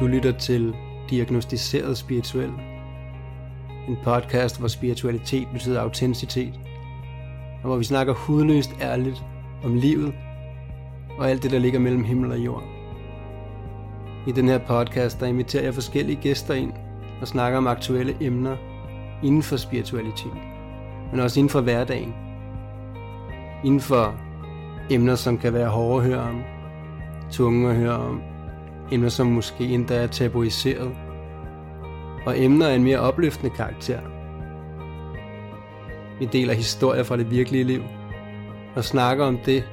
Du lytter til Diagnostiseret Spirituel. En podcast, hvor spiritualitet betyder autenticitet. Og hvor vi snakker hudløst ærligt om livet og alt det, der ligger mellem himmel og jord. I den her podcast, der inviterer jeg forskellige gæster ind og snakker om aktuelle emner inden for spiritualitet, men også inden for hverdagen. Inden for emner, som kan være hårde at høre om, tunge at høre om, emner, som måske endda er tabuiseret, og emner af en mere opløftende karakter. Vi deler historier fra det virkelige liv, og snakker om det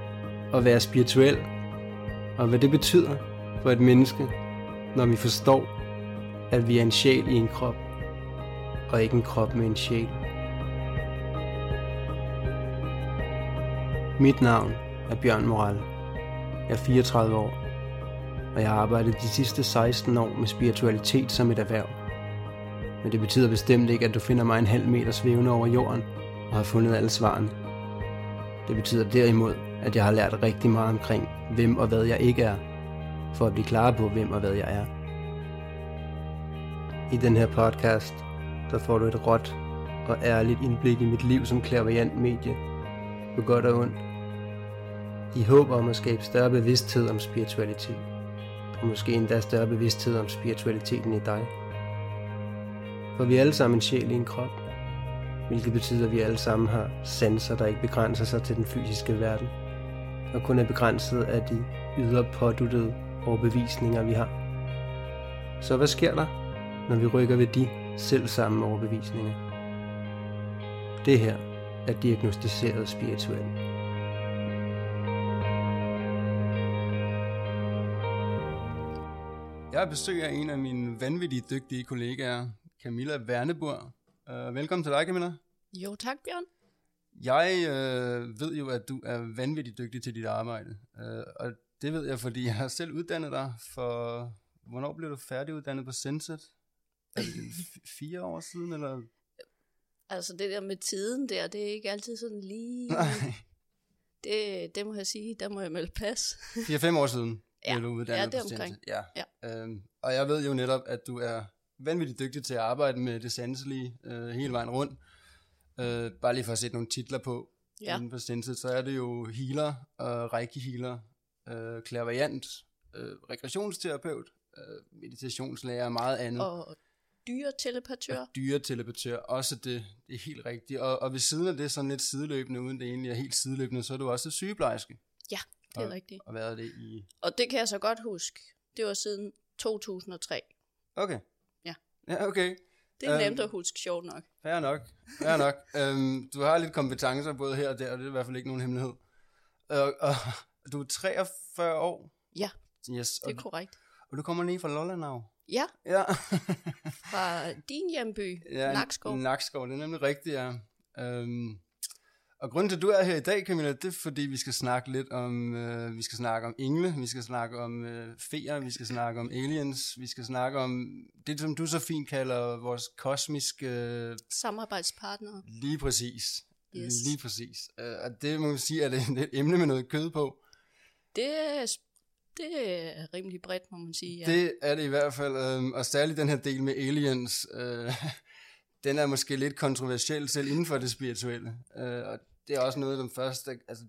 at være spirituel, og hvad det betyder for et menneske, når vi forstår, at vi er en sjæl i en krop, og ikke en krop med en sjæl. Mit navn er Bjørn Moral. Jeg er 34 år, og jeg har arbejdet de sidste 16 år med spiritualitet som et erhverv. Men det betyder bestemt ikke, at du finder mig en halv meter svævende over jorden og har fundet alle svarene. Det betyder derimod, at jeg har lært rigtig meget omkring, hvem og hvad jeg ikke er, for at blive klar på, hvem og hvad jeg er. I den her podcast, der får du et råt og ærligt indblik i mit liv som klaverjant medie, på godt og ondt, i håb om at skabe større bevidsthed om spiritualitet, og måske endda større bevidsthed om spiritualiteten i dig. For vi er alle sammen en sjæl i en krop, hvilket betyder, at vi alle sammen har sanser, der ikke begrænser sig til den fysiske verden, og kun er begrænset af de ydre påduttede overbevisninger, vi har. Så hvad sker der, når vi rykker ved de selv samme overbevisninger? Det her er diagnostiseret spirituelt. Jeg har besøg af en af mine vanvittigt dygtige kollegaer, Camilla Værnebur. Uh, velkommen til dig, Camilla. Jo, tak Bjørn. Jeg uh, ved jo, at du er vanvittigt dygtig til dit arbejde. Uh, og det ved jeg, fordi jeg har selv uddannet dig for... Hvornår blev du færdiguddannet på Senset? Er det fire år siden, eller? Altså det der med tiden der, det er ikke altid sådan lige... Nej. Det, det må jeg sige, der må jeg melde pas. Fire-fem år siden Ja. du uddannet Ja, det er omkring. Ja. Ja. Øhm, og jeg ved jo netop, at du er vanvittigt dygtig til at arbejde med det sanselige øh, hele vejen rundt. Øh, bare lige for at sætte nogle titler på Ja. inden for Senset, så er det jo healer, og reiki healer, øh, klaverjant, øh, rekreationsterapeut, øh, meditationslærer og meget andet. Og dyretelepatør. Dyretelepatør, også det, det er helt rigtigt. Og, og ved siden af det, sådan lidt sideløbende, uden det egentlig er helt sideløbende, så er du også sygeplejerske, Ja, det er Og- rigtigt. og været det i... Og det kan jeg så godt huske. Det var siden 2003. Okay. Ja. Ja, okay. Det er Øhm. nemt at huske, sjovt nok. Fair nok. Fair nok. øhm, du har lidt kompetencer både her og der, og det er i hvert fald ikke nogen hemmelighed. Og, og du er 43 år. Ja, Yes, det er korrekt. og du kommer ned fra Lolland now. Ja, Ja. fra din hjemby, ja Nakskov. Nakskov, det er nemlig rigtigt, ja. Øhm, og grunden til, at du er her i dag, Camilla, det er, fordi vi skal snakke lidt om, øh, vi skal snakke om engle, vi skal snakke om øh, feer, vi skal snakke om aliens, vi skal snakke om det, som du så fint kalder vores kosmiske øh, Samarbejdspartner. Lige præcis. Yes. Lige præcis. Uh, og det må man sige, at det er et emne med noget kød på. Det er, det er rimelig bredt, må man sige. Ja. Det er det i hvert fald. Um, og særligt den her del med aliens, uh, den er måske lidt kontroversiel selv inden for det spirituelle. Uh, og det er også noget, den første, altså,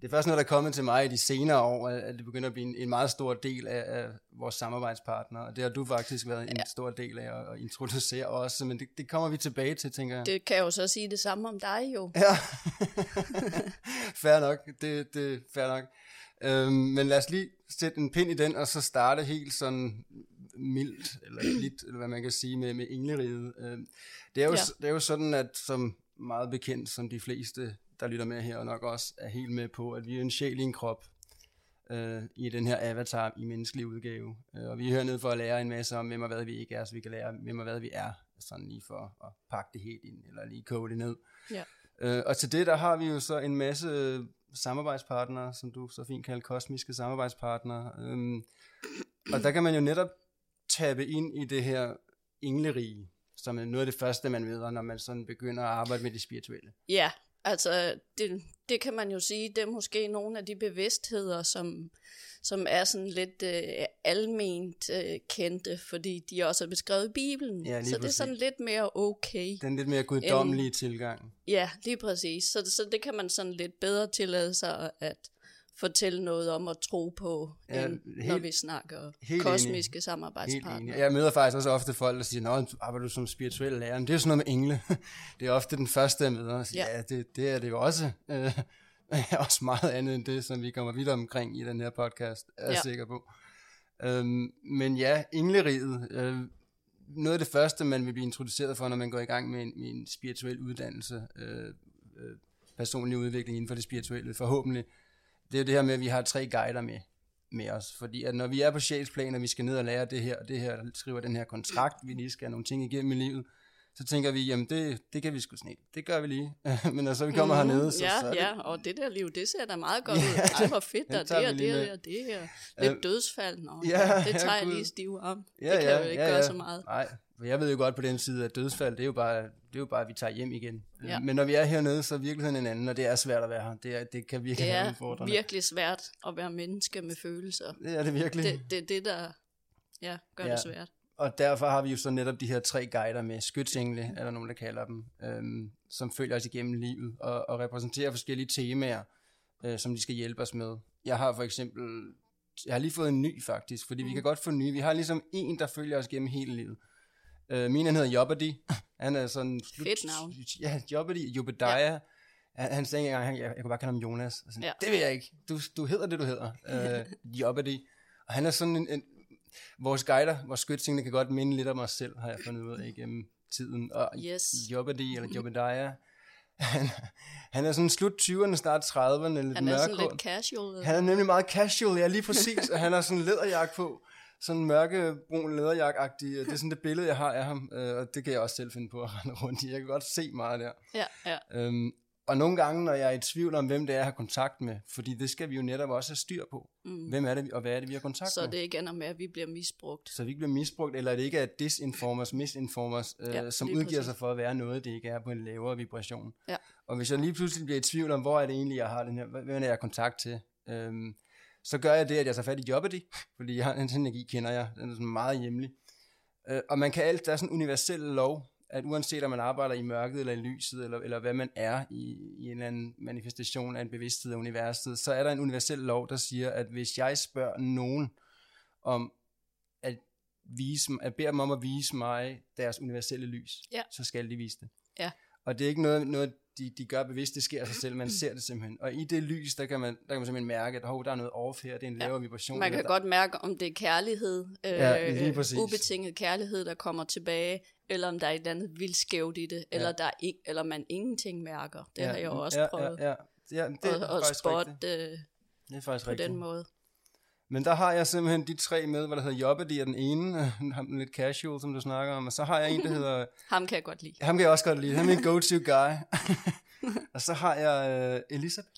det er først noget, der er kommet til mig i de senere år, at det begynder at blive en, en meget stor del af, af vores samarbejdspartnere. Og det har du faktisk været en stor del af at, at introducere også, men det, det kommer vi tilbage til, tænker jeg. Det kan jo så sige det samme om dig jo. Ja, fair nok, det, det fair nok. Øhm, men lad os lige sætte en pind i den, og så starte helt sådan mildt, eller lidt, eller hvad man kan sige, med, med engleriget. Øhm, det, er jo, Ja. det er jo sådan, at som meget bekendt, som de fleste, der lytter med her, og nok også er helt med på, at vi er en sjæl i en krop, øh, i den her avatar i menneskelig udgave. Øh, og vi er hernede for at lære en masse om, hvem og hvad vi ikke er, så vi kan lære, hvem og hvad vi er, sådan lige for at pakke det helt ind, eller lige koge det ned. Ja. Øh, og til det, der har vi jo så en masse øh, samarbejdspartnere, som du så fint kalder kosmiske samarbejdspartnere. Øhm, og der kan man jo netop tabe ind i det her englerige, som er noget af det første, man ved, når man sådan begynder at arbejde med det spirituelle. Ja, altså det, det kan man jo sige, det er måske nogle af de bevidstheder, som, som er sådan lidt øh, alment øh, kendte, fordi de også er beskrevet i Bibelen. Ja, så det er præcis. sådan lidt mere okay. Den lidt mere guddommelige tilgang. Ja, lige præcis. Så, så det kan man sådan lidt bedre tillade sig at fortælle noget om at tro på, Ja, end helt- når vi snakker kosmiske enig. Samarbejdspartnere. Jeg møder faktisk også ofte folk, der siger, Nå, arbejder du som spirituel lærer? Men det er jo sådan noget med engle. Det er ofte den første, jeg møder. Og siger, Ja. ja, det, det er det jo også. Også meget andet end det, som vi kommer videre omkring i den her podcast, er jeg Ja. sikker på. Øhm, men ja, engleriget. Øh, noget af det første, man vil blive introduceret for, når man går i gang med en, med en spirituel uddannelse, øh, øh, personlig udvikling inden for det spirituelle, forhåbentlig, det er jo det her med, at vi har tre guider med, med os. Fordi at når vi er på sjælsplan, og vi skal ned og lære det her, og det her, skriver den her kontrakt, vi lige skal have nogle ting igennem i livet, så tænker vi, jamen det, det kan vi sgu snit. Det gør vi lige. Men når så vi kommer mm, hernede, så, ja, så det, ja, og det der liv, det ser da meget godt Ja, ud. Ej, hvor fedt, tager det lige det og det her. Lidt Øh, dødsfald, nå, ja, det tager jeg lige stiv om. Ja, det kan ja, jo ikke ja, gøre ja. så meget. Nej, for jeg ved jo godt på den side, at dødsfald, det er jo bare, det er jo bare at vi tager hjem igen. Ja. Men når vi er hernede, så er virkeligheden en anden, og det er svært at være her. Det, er, det kan virkelig Det være er udfordrende. virkelig svært at være menneske med følelser. Det er det virkelig. Det er det, det, der ja, gør Ja. det svært. Og derfor har vi jo så netop de her tre guider med, skytsengle, er der nogen, der kalder dem, øhm, som følger os igennem livet og, og repræsenterer forskellige temaer, øh, som de skal hjælpe os med. Jeg har for eksempel, jeg har lige fået en ny faktisk, fordi mm. vi kan godt få nye. Vi har ligesom en, der følger os gennem hele livet. Øh, min han hedder Jobbedy. Han er sådan... Fedt navn. Ja, Jobbedy, Jobediah. Ja. Han, han sagde engang, han, jeg, jeg kunne bare kalde ham Jonas. Og sådan, Ja. Det vil jeg ikke. Du, du hedder det, du hedder. Øh, Jobbedy. Og han er sådan en, en vores guider, vores skytsingene kan godt minde lidt om os selv, har jeg fundet ud af igennem tiden. Og Yes. Jobbedy, eller Jobediah, han, han er sådan slut 20'erne, start 30'erne, lidt Han er sådan mørkhåret. lidt casual. Han er nemlig meget casual, ja lige præcis, og han har sådan en læderjakke på, sådan mørkebrun læderjakke-agtig, det er sådan det billede, jeg har af ham, øh, og det kan jeg også selv finde på at rende rundt i, jeg kan godt se meget der. Ja, ja. Øhm, og nogle gange, når jeg er i tvivl om, hvem det er, jeg har kontakt med, fordi det skal vi jo netop også have styr på. Mm. Hvem er det, og hvad er det, vi har kontakt Så med? det ikke ender med, at vi bliver misbrugt. Så vi ikke bliver misbrugt, eller at det ikke er disinformers, misinformers, øh, Ja, som udgiver præcis. sig for at være noget, det ikke er på en lavere vibration. Ja. Og hvis jeg lige pludselig bliver i tvivl om, hvor er det egentlig, jeg har den her, hvem er det, jeg har kontakt til, øhm, så gør jeg det, at jeg tager fat i Jobbedy, fordi jeg har, hans energi kender jeg, den er sådan meget hjemlig. Øh, og man kan alt, der er sådan en universel lov, at uanset om man arbejder i mørket eller i lyset, eller, eller hvad man er i, i en eller anden manifestation af en bevidsthed af universet, så er der en universel lov, der siger, at hvis jeg spørger nogen om at vise, at beder dem om at vise mig deres universelle lys, Ja. så skal de vise det. Ja. Og det er ikke noget, noget de, de gør bevidst, det sker af sig selv, man ser det simpelthen. Og i det lys, der kan man, der kan man simpelthen mærke, at hov, der er noget off her, det er en lavere vibration. Man kan eller godt mærke, om det er kærlighed, øh, Ja, lige præcis. ubetinget kærlighed, der kommer tilbage, eller om der er et eller andet vildt skævt i det, eller, der er ikke, eller man ingenting mærker. Det ja, har jeg jo også ja, prøvet. Ja, ja. ja det er og, og faktisk spot rigtigt. øh, Det er faktisk på rigtigt. den måde. Men der har jeg simpelthen de tre med, hvad der hedder Jobbedy er den ene, ham den lidt casual, som du snakker om, og så har jeg en, der hedder, Ham kan jeg godt lide. ham kan jeg også godt lide, han er min go-to guy. og så har jeg uh, Elisabeth.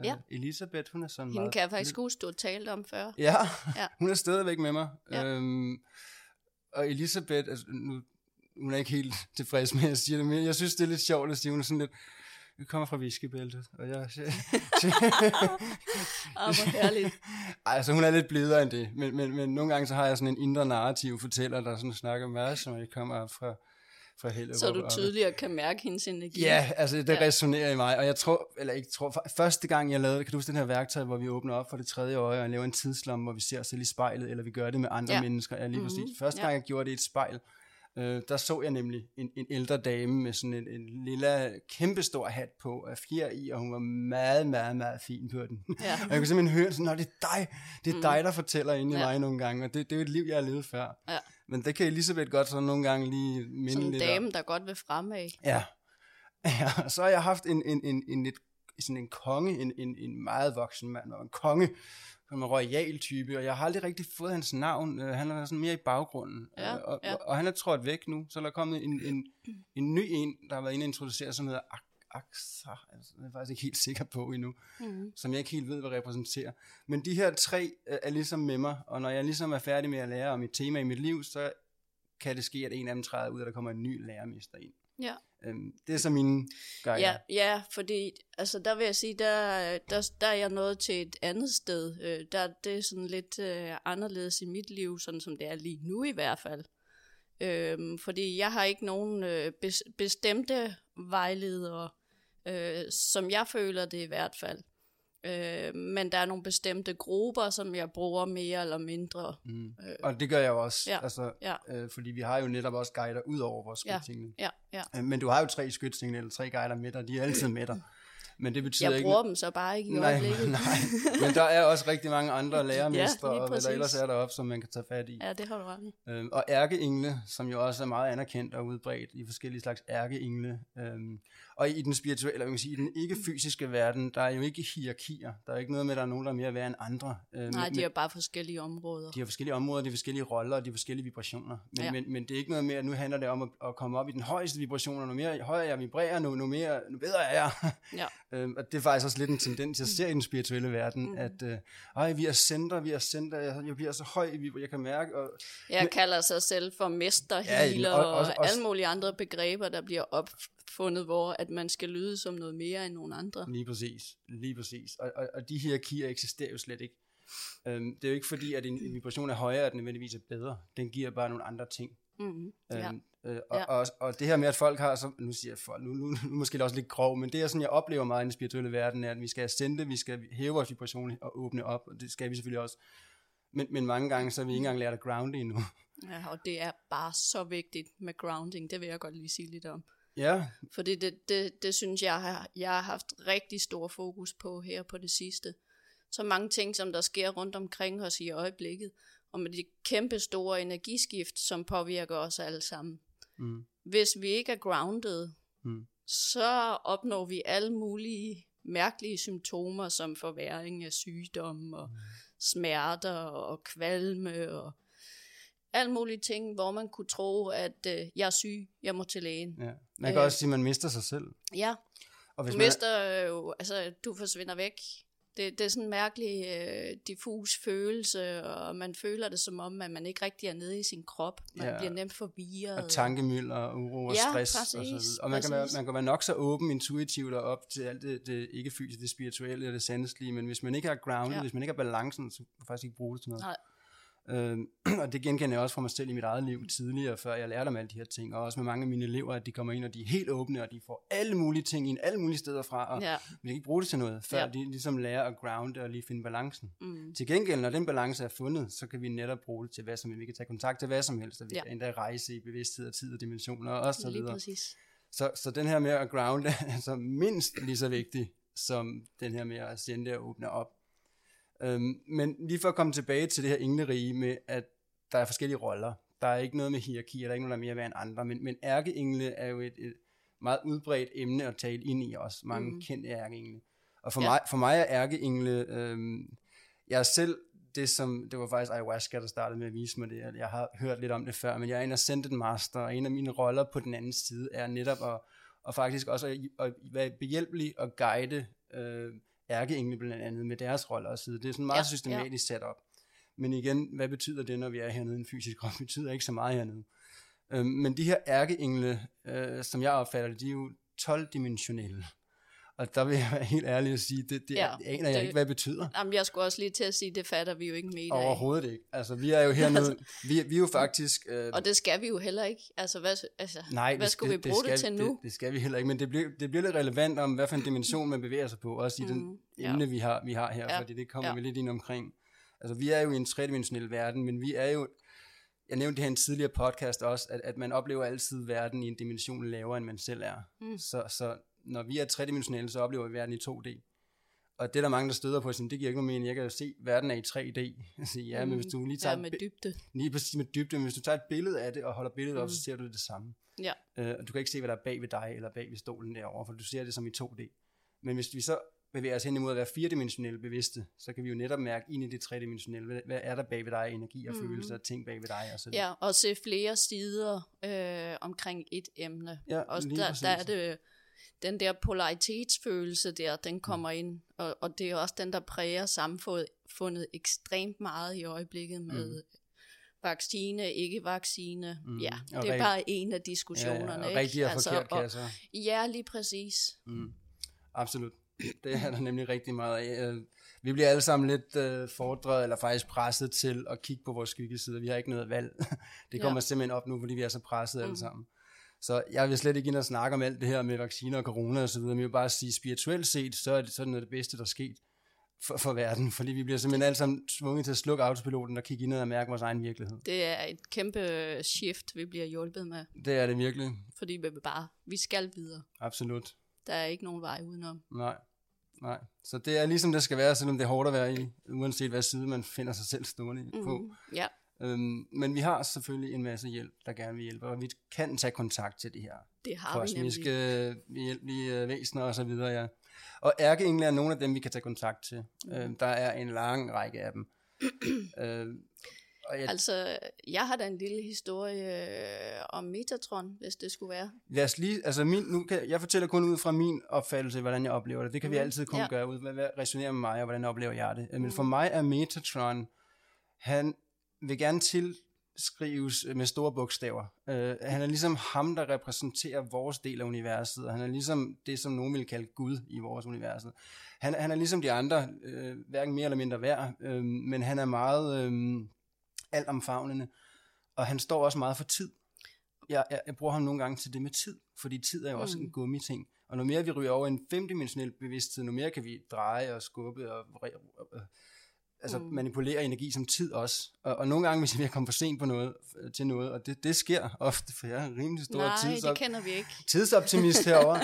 Uh, Ja. Elisabeth, hun er sådan Hende meget... kan jeg faktisk huske, du har talt om før. Ja, Ja. hun er stadigvæk med mig. Ja. Øhm, og Elisabeth, altså, nu, hun er ikke helt tilfreds med, at jeg siger det, men jeg synes, det er lidt sjovt at sige, hun er sådan lidt, vi kommer fra whiskybæltet, og jeg... Ah, hvor herligt. Ej, altså hun er lidt blidere end det, men, men, men nogle gange så har jeg sådan en indre narrativ fortæller, der sådan snakker meget, som jeg kommer fra, fra Hellerup. Så du og- tydeligere kan mærke hendes energi. Ja, altså det Ja. resonerer i mig, og jeg tror, eller ikke tror, første gang jeg lavede det, kan du huske den her værktøj, hvor vi åbner op for det tredje øje, og laver en tidslomme, hvor vi ser os selv i spejlet, eller vi gør det med andre Ja. mennesker, ja lige Mhm, præcis. Første ja. gang jeg gjorde det i et spejl, øh, der så jeg nemlig en, en ældre dame med sådan en, en lille, kæmpestor hat på, af fjer i, og hun var meget, meget, meget fin på den. Ja. og jeg kunne simpelthen høre sådan, "Nå, det er dig, det er Mm. dig, der fortæller inde i Ja. mig nogle gange, og det, det er jo et liv, jeg har levet før. Ja. Men det kan Elisabeth godt sådan nogle gange lige minde Sådan en lidt om. dame, der godt vil fremad. Ja. ja. Så har jeg haft en, en, en, en, lidt, sådan en konge, en, en, en meget voksen mand, og en konge, som en royal type, og jeg har aldrig rigtig fået hans navn. Øh, han været sådan mere i baggrunden. Ja, Øh, og, ja. og, han er trådt væk nu, så er der kommet en, en, en ny en, der har været inde og introducere, som hedder Ak- Aksa. Altså, det er jeg faktisk ikke helt sikker på endnu, Mm. som jeg ikke helt ved, hvad repræsenterer. Men de her tre øh, er ligesom med mig, og når jeg ligesom er færdig med at lære om et tema i mit liv, så kan det ske, at en af dem træder ud, og der kommer en ny lærermester ind. Ja. Øhm, det er så mine guider. Ja, ja, fordi altså, der vil jeg sige, der, der, der er jeg nået til et andet sted. Øh, der, det er sådan lidt øh, anderledes i mit liv, sådan som det er lige nu i hvert fald. Øh, fordi jeg har ikke nogen øh, bes, bestemte vejledere, øh, som jeg føler det i hvert fald. Øh, men der er nogle bestemte grupper, som jeg bruger mere eller mindre. Mm. Øh, og det gør jeg jo også, ja, altså, ja. Øh, fordi vi har jo netop også guider ud over vores skytsingel. Ja, ja, ja. Øh, men du har jo tre skytsingel, eller tre guider med dig, de er altid med dig. Men det betyder jeg ikke... bruger dem så bare ikke i nej, øjeblikket. nej, men der er også rigtig mange andre lærermestre, ja, og hvad der ellers er deroppe, som man kan tage fat i. Ja, det har du ret. Øhm, og ærkeengle, som jo også er meget anerkendt og udbredt i forskellige slags ærkeengle. Øhm, og i den spirituelle, eller man kan sige, i den ikke-fysiske verden, der er jo ikke hierarkier. Der er ikke noget med, at der er nogen, der er mere værd end andre. Øhm, Nej, de har bare forskellige områder. De har forskellige områder, de har forskellige roller, og de har forskellige vibrationer. Men, ja. men, men det er ikke noget med, at nu handler det om at, at komme op i den højeste vibration, og nu mere højere jeg vibrerer, nu, nu, mere, nu bedre er jeg. Ja. øhm, og det er faktisk også lidt en tendens, jeg ser i den spirituelle verden, mm. at øh, ej, vi er center, vi er center, jeg, jeg bliver så høj, jeg kan mærke. Og, jeg men, kalder sig selv for mesterhealer ja, og, og, og, og alle mulige andre begreber, der bliver opfundet, hvor at man skal lyde som noget mere end nogen andre. Lige præcis, lige præcis. Og, og, og de hierarkier eksisterer jo slet ikke. Øhm, det er jo ikke fordi, at en vibration er højere, at den nødvendigvis er bedre. Den giver bare nogle andre ting. Mm, ja. øhm, øh, og, ja. og, og det her med, at folk har, så, nu siger jeg folk, nu, nu, nu måske det også lidt grov, men det er sådan, jeg oplever meget i den spirituelle verden, er, at vi skal ascende, vi skal hæve vores vibration og åbne op, og det skal vi selvfølgelig også. Men, men mange gange, så har vi ikke engang lært at grounde endnu. Ja, og det er bare så vigtigt med grounding, det vil jeg godt lige sige lidt om. Ja. Fordi det, det, det synes jeg, har, jeg har haft rigtig stor fokus på her på det sidste. Så mange ting, som der sker rundt omkring os i øjeblikket, og med de kæmpe store energiskift, som påvirker os alle sammen. Mm. Hvis vi ikke er grounded, mm. så opnår vi alle mulige mærkelige symptomer, som forværing af sygdom og mm. smerter og kvalme og alle mulige ting, hvor man kunne tro, at øh, jeg er syg, jeg må til lægen. Ja. Man kan øh, også sige, at man mister sig selv. Ja, og hvis du man... mister jo, altså du forsvinder væk. Det, det er sådan en mærkelig øh, diffus følelse, og man føler det som om, at man ikke rigtig er nede i sin krop. Man ja. bliver nemt forvirret. Og tankemøl og uro og ja, stress. Præcis, og, så og man, kan være, man kan være nok så åben intuitivt og op til alt det, det ikke fysiske, det spirituelle og det sanselige, men hvis man ikke har grounded, ja. hvis man ikke har balancen, så kan man faktisk ikke bruge det til noget. Nej. Øhm, og det genkender jeg også fra mig selv i mit eget liv tidligere, før jeg lærte om alle de her ting, og også med mange af mine elever, at de kommer ind, og de er helt åbne, og de får alle mulige ting ind, alle mulige steder fra, og ja. vi kan ikke bruge det til noget, før ja. de ligesom lærer at grounde og lige finde balancen. Mm. Til gengæld, når den balance er fundet, så kan vi netop bruge det til hvad som helst. Vi kan tage kontakt til hvad som helst, og vi ja. kan endda rejse i bevidsthed og tid og dimensioner og så videre. Præcis. Så, så den her med at grounde er altså mindst lige så vigtig, som den her med at sende og åbne op. Øhm, men lige for at komme tilbage til det her englerige med, at der er forskellige roller. Der er ikke noget med hierarki, der er ikke noget, der er mere værd end andre, men, men ærkeengle er jo et, et meget udbredt emne at tale ind i os. Mange mm. kendte ærkeengle. Og for, ja. mig, for mig er ærkeengle, øhm, jeg er selv det som, det var faktisk ayahuasca, der startede med at vise mig det. Jeg har hørt lidt om det før, men jeg er en ascended master, og en af mine roller på den anden side er netop at, og faktisk også at, at være behjælpelig og guide øh, ærkeengle blandt andet med deres roller og side. Det er sådan meget ja, systematisk ja. setup. Men igen, hvad betyder det, når vi er hernede i en fysisk krop? Det betyder ikke så meget hernede. Øhm, men de her ærkeengle, øh, som jeg opfatter det, de er jo 12-dimensionelle. Og der vil jeg være helt ærlig at sige, det, det ja, aner jeg det, ikke, hvad det betyder. Jamen, jeg skulle også lige til at sige, det fatter vi jo ikke med Overhovedet ikke. Altså, vi er jo hernede, vi, vi er jo faktisk... Øh, og det skal vi jo heller ikke. Altså, hvad, altså, nej, hvad skulle det, vi bruge det, det til nu? Det, det skal vi heller ikke, men det bliver, det bliver lidt relevant om, hvad for en dimension man bevæger sig på, også i mm, den ja. emne, vi har, vi har her, ja. fordi det kommer ja. vi lidt ind omkring. Altså, vi er jo i en tredimensionel verden, men vi er jo, jeg nævnte det her i en tidligere podcast også, at, at man oplever altid verden i en dimension lavere, end man selv er. Mm. Så, så når vi er tredimensionelle, så oplever vi verden i 2D. Og det er der mange, der støder på, sådan, det giver ikke nogen mening. Jeg kan jo se, at verden er i 3D. Altså, ja, mm. men hvis du lige tager... Ja, med dybde. Lige præcis med dybde, men hvis du tager et billede af det, og holder billedet mm. op, så ser du det samme. Ja. Øh, og du kan ikke se, hvad der er bag ved dig, eller bag ved stolen derovre, for du ser det som i 2D. Men hvis vi så bevæger os hen imod at være firedimensionelle bevidste, så kan vi jo netop mærke ind i det tredimensionelle, hvad, er der bag ved dig, energi og mm. følelser, ting bag ved dig og så Ja, og se flere sider øh, omkring et emne. Ja, Også der, der er det den der polaritetsfølelse der, den kommer mm. ind, og, og det er også den, der præger samfundet ekstremt meget i øjeblikket med mm. vaccine, ikke vaccine. Mm. Mm. Ja, Og det er bare en af diskussionerne. Ja, og ikke? rigtig og forkert, kan og. Ja, lige præcis. Mm. Absolut. Det er der nemlig rigtig meget af. Øh, Vi bliver alle sammen lidt øh, fordret, eller faktisk presset til at kigge på vores skyggesider. Vi har ikke noget valg. Det kommer Ja. simpelthen op nu, fordi vi er så presset alle Mhm. sammen. Så jeg vil slet ikke ind og snakke om alt det her med vacciner og corona og så videre, men jeg vil bare sige, spirituelt set, så er det sådan noget det bedste, der er sket for, for verden, fordi vi bliver simpelthen alle sammen tvunget til at slukke autopiloten og kigge indad og mærke vores egen virkelighed. Det er et kæmpe shift, vi bliver hjulpet med, Det er det virkelig. fordi vi bare, vi skal videre. Absolut. Der er ikke nogen vej udenom. Nej. Nej. Så det er ligesom det skal være, selvom det er hårdt at være i, uanset hvad side man finder sig selv stående i- på. Mm. Ja, Øhm, men vi har selvfølgelig en masse hjælp, der gerne vil hjælpe, og vi kan tage kontakt til de her det har vi kosmiske hjælpelige øh, væsener og så videre, ja. Og ærkeengle er nogle af dem, vi kan tage kontakt til. Mm. Øhm, der er en lang række af dem. øhm, og jeg, Altså, jeg har da en lille historie øh, om Metatron, hvis det skulle være. lad os lige, altså min, nu kan, jeg fortæller kun ud fra min opfattelse, hvordan jeg oplever det. Det kan vi Mhm. altid kun Ja. gøre ud, hvad, hvad resonerer med mig, og hvordan oplever jeg det. Men Mhm. for mig er Metatron, han vil gerne tilskrives med store bogstaver. Uh, han er ligesom ham, der repræsenterer vores del af universet, og han er ligesom det, som nogen vil kalde Gud i vores univers. Han, han er ligesom de andre, uh, hverken mere eller mindre værd, uh, men han er meget uh, altomfavnende, og han står også meget for tid. Jeg, jeg, jeg bruger ham nogle gange til det med tid, fordi tid er jo også Mm. en gummiting. Og når mere vi ryger over en femdimensionel bevidsthed, når mere kan vi dreje og skubbe og re- øh, altså Mm. manipulere energi som tid også. Og, og nogle gange, hvis vi er kommet for sent på noget, øh, til noget, og det, det sker ofte, for jeg er rimelig stor Nej, tidsop- det kender vi ikke. tidsoptimist herovre.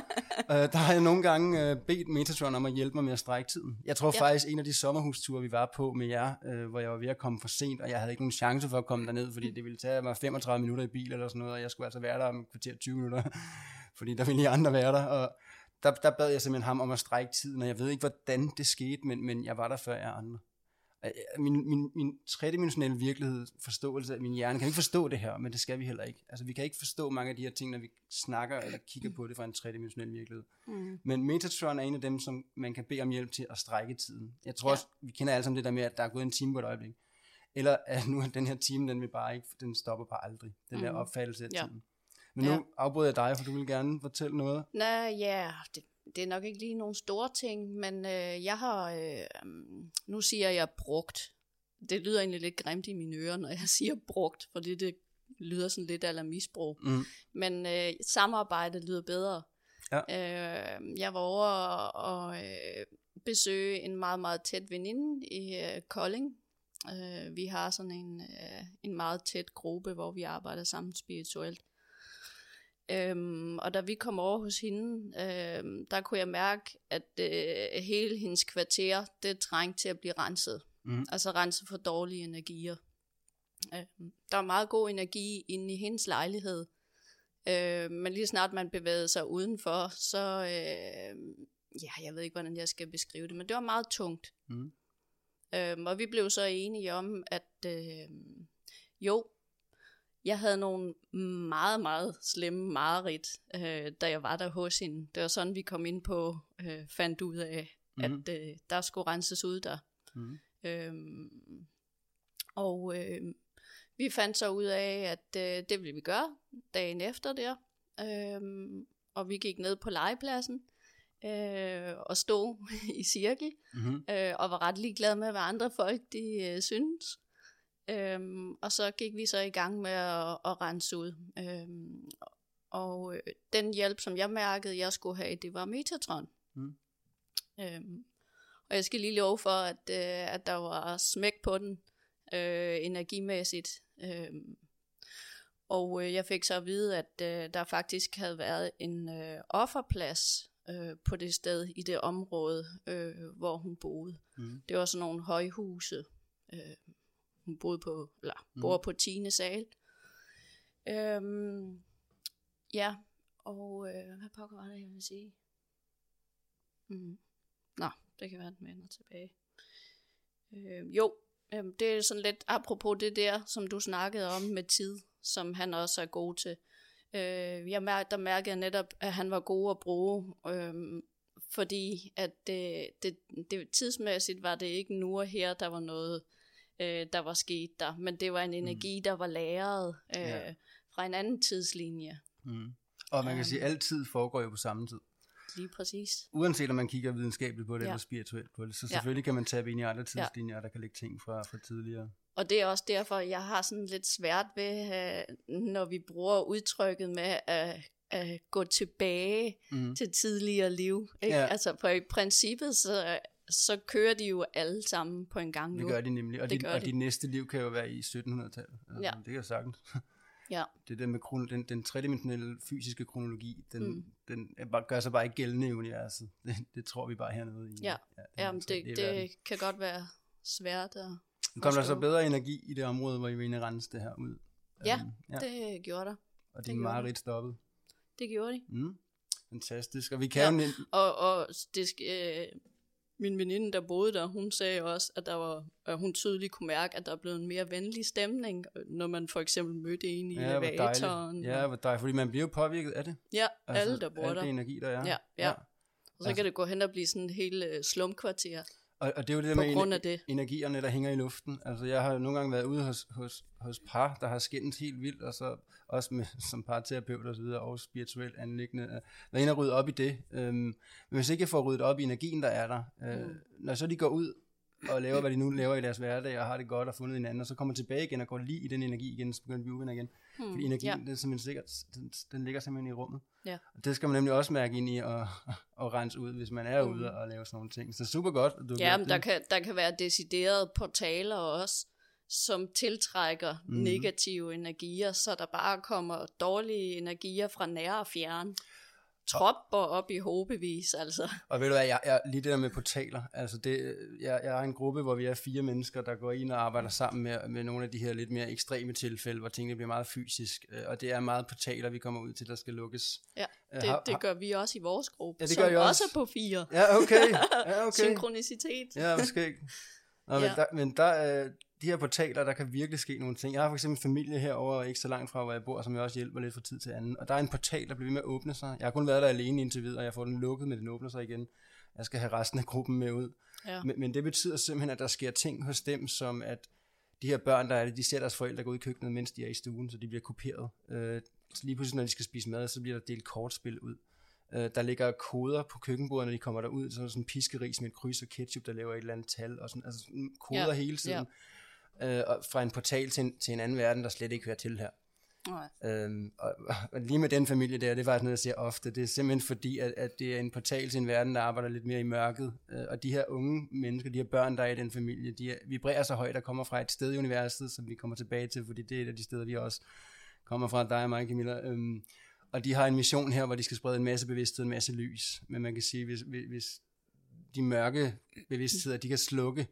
uh, der har jeg nogle gange uh, bedt Metatron om at hjælpe mig med at strække tiden. Jeg tror Ja. faktisk, en af de sommerhusture, vi var på med jer, uh, hvor jeg var ved at komme for sent, og jeg havde ikke nogen chance for at komme derned, fordi det ville tage mig 35 minutter i bil eller sådan noget, og jeg skulle altså være der om kvarter 20 minutter, fordi der ville I andre være der, og der, der bad jeg simpelthen ham om at strække tiden, og jeg ved ikke, hvordan det skete, men, men jeg var der før jer andre. Øh, Min, min, min tredimensionelle virkelighed, forståelse af min hjerne, kan ikke forstå det her, men det skal vi heller ikke. Altså, vi kan ikke forstå mange af de her ting, når vi snakker eller kigger på det fra en tredimensionel virkelighed. Mm. Men Metatron er en af dem, som man kan bede om hjælp til at strække tiden. Jeg tror Ja. også, vi kender alle sammen det der med, at der er gået en time på et øjeblik. Eller at nu er den her time, den vil bare ikke, den stopper bare aldrig. Den mm. der opfattelse af Ja. tiden. Men nu Ja. afbryder jeg dig, for du vil gerne fortælle noget. Nå ja, det, det er nok ikke lige nogle store ting, men øh, jeg har, øh, nu siger jeg brugt. Det lyder egentlig lidt grimt i mine ører, når jeg siger brugt, fordi det lyder sådan lidt eller misbrug. Mm. Men øh, samarbejdet lyder bedre. Ja. Øh, jeg var over og øh, besøge en meget, meget tæt veninde i øh, Kolding. Øh, vi har sådan en, øh, en meget tæt gruppe, hvor vi arbejder sammen spirituelt. Øhm, og da vi kom over hos hende, øhm, der kunne jeg mærke, at øh, hele hendes kvarter, det trængte til at blive renset. Mhm. Altså renset for dårlige energier. Øhm, der var meget god energi inde i hendes lejlighed. Øh, men lige snart man bevægede sig udenfor, så, øh, ja, jeg ved ikke, hvordan jeg skal beskrive det, men det var meget tungt. Mhm. Øhm, og vi blev så enige om, at øh, jo, jeg havde nogle meget, meget slemme mareridt, øh, da jeg var der hos hende. Det var sådan, vi kom ind på, øh, fandt ud af, Mhm. at øh, der skulle renses ud der. Mhm. Øhm, og øh, vi fandt så ud af, at øh, det ville vi gøre dagen efter der. Øhm, og vi gik ned på legepladsen øh, og stod i cirkel Mm-hmm. øh, og var ret ligeglade med, hvad andre folk de øh, synes. Øhm, og så gik vi så i gang med at, at rense ud. Øhm, og øh, den hjælp, som jeg mærkede, jeg skulle have, det var Metatron. Mm. Øhm, og jeg skal lige love for, at, øh, at der var smæk på den øh, energimæssigt. Øhm, og øh, jeg fik så at vide, at øh, der faktisk havde været en øh, offerplads øh, på det sted i det område, øh, hvor hun boede. Mm. Det var sådan nogle højhuse. Øh, hun boede på, eller Mhm. bor på 10. sal. Øhm, ja, og øh, hvad pokker var det, jeg vil sige? Mm. Nå, det kan være, den vender tilbage. Øh, jo, øh, det er sådan lidt apropos det der, som du snakkede om med tid, som han også er god til. Øh, jeg mær- der mærkede jeg netop, at han var god at bruge, øh, fordi at det, det, det, tidsmæssigt var det ikke nu og her, der var noget øh, der var sket der, men det var en energi, der var lagret øh, Ja. fra en anden tidslinje. Mm. Og man kan sige, at altid foregår jo på samme tid. Lige præcis. Uanset om man kigger videnskabeligt på det, Ja. eller spirituelt på det, så Ja. selvfølgelig kan man tabe ind i andre tidslinjer, der kan ligge ting fra, fra tidligere. Og det er også derfor, jeg har sådan lidt svært ved, øh, når vi bruger udtrykket med at, at gå tilbage Mm. til tidligere liv. Ikke? Ja. Altså på i princippet, så, så kører de jo alle sammen på en gang Det nu. gør de nemlig, og, Det de, og de. de næste liv kan jo være i 1700-tallet. Altså, Ja. Det kan jeg sagtens. Ja. Det der med kron- den, den tredimensionelle fysiske kronologi, den, Mm. den bare, gør sig bare ikke gældende i universet. Det, det tror vi bare hernede i. Ja. ja Jamen, det, det kan godt være svært at Nu kom der så bedre energi i det område, hvor I og rense det her ud. Ja, Øhm, ja. Det gjorde der. og det din mareridt stoppede. Det gjorde de. Mm. Fantastisk. Og vi kan Ja. jo... Og, og det, øh, min veninde, der boede der, hun sagde også, at, der var, at hun tydeligt kunne mærke, at der er blevet en mere venlig stemning, når man for eksempel mødte en i Ja, elevatoren. Ja, hvor dejligt, fordi man bliver jo påvirket af det. ja alle, der bor der. det energi, der er. Ja, ja. Og så altså- kan det gå hen og blive sådan en hel øh, slumkvarter Og, og det er jo det der med ener- det. energierne, der hænger i luften. Altså, jeg har nogle gange været ude hos, hos, hos par, der har skændt helt vildt, og så også med, som parterapeut og så videre, og spirituelt anlæggende, været inde og rydde op i det. Øhm, men hvis ikke jeg får ryddet op i energien, der er der, øh, Mm. når så de går ud og laver, hvad de nu laver i deres hverdag, og har det godt og fundet hinanden, og så kommer tilbage igen og går lige i den energi igen, så begynder blive uvenner igen. Hmm, Fordi energien, ja. den, er simpelthen sikkert, den, den ligger simpelthen i rummet. Ja. Og det skal man nemlig også mærke ind i og, og rense ud, hvis man er Mm. ude og lave sådan nogle ting. Så super godt, at du Ja, men der det. kan, der kan være deciderede portaler også, som tiltrækker mm. negative energier, så der bare kommer dårlige energier fra nære og fjern. Tropper op i hobevis, altså. Og ved du hvad, jeg, jeg, lige det der med portaler, altså det, jeg, jeg har en gruppe, hvor vi er fire mennesker, der går ind og arbejder sammen med, med nogle af de her lidt mere ekstreme tilfælde, hvor tingene bliver meget fysisk, øh, og det er meget portaler, vi kommer ud til, der skal lukkes. Ja, Øh, det, har- det gør vi også i vores gruppe, Ja, det som gør I også også. er på fire. Ja, okay. Ja, okay. Synkronicitet. Ja, måske ikke. Nå, men, Ja. der, men der, øh, de her portaler, der kan virkelig ske nogle ting. Jeg har for eksempel en familie herovre, ikke så langt fra, hvor jeg bor, som jeg også hjælper lidt fra tid til anden. Og der er en portal, der bliver ved med at åbne sig. Jeg har kun været der alene indtil videre, og jeg får den lukket, men den åbner sig igen. Jeg skal have resten af gruppen med ud. Ja. Men, men det betyder simpelthen, at der sker ting hos dem, som at de her børn, der er det, de ser deres forældre gå ud i køkkenet, mens de er i stuen, så de bliver kopieret. Øh, så lige pludselig, når de skal spise mad, så bliver der delt kortspil ud. Øh, der ligger koder på køkkenbordet, når de kommer derud, så er der sådan en piskeris med et kryds og ketchup, der laver et eller andet tal, og sådan, altså sådan koder Ja, hele tiden. Øh, og fra en portal til en, til en anden verden, der slet ikke hører til her. Nej. Øhm, og, og lige med den familie der, det er faktisk noget, jeg siger ofte, det er simpelthen fordi, at, at det er en portal til en verden, der arbejder lidt mere i mørket. Øh, og de her unge mennesker, de her børn, der er i den familie, de er, vibrerer så højt, der kommer fra et sted i universet, som vi kommer tilbage til, fordi det er et af de steder, vi også kommer fra, dig og mig, Camilla. Øhm, og de har en mission her, hvor de skal sprede en masse bevidsthed, en masse lys. Men man kan sige, hvis, hvis de mørke bevidstheder, de kan slukke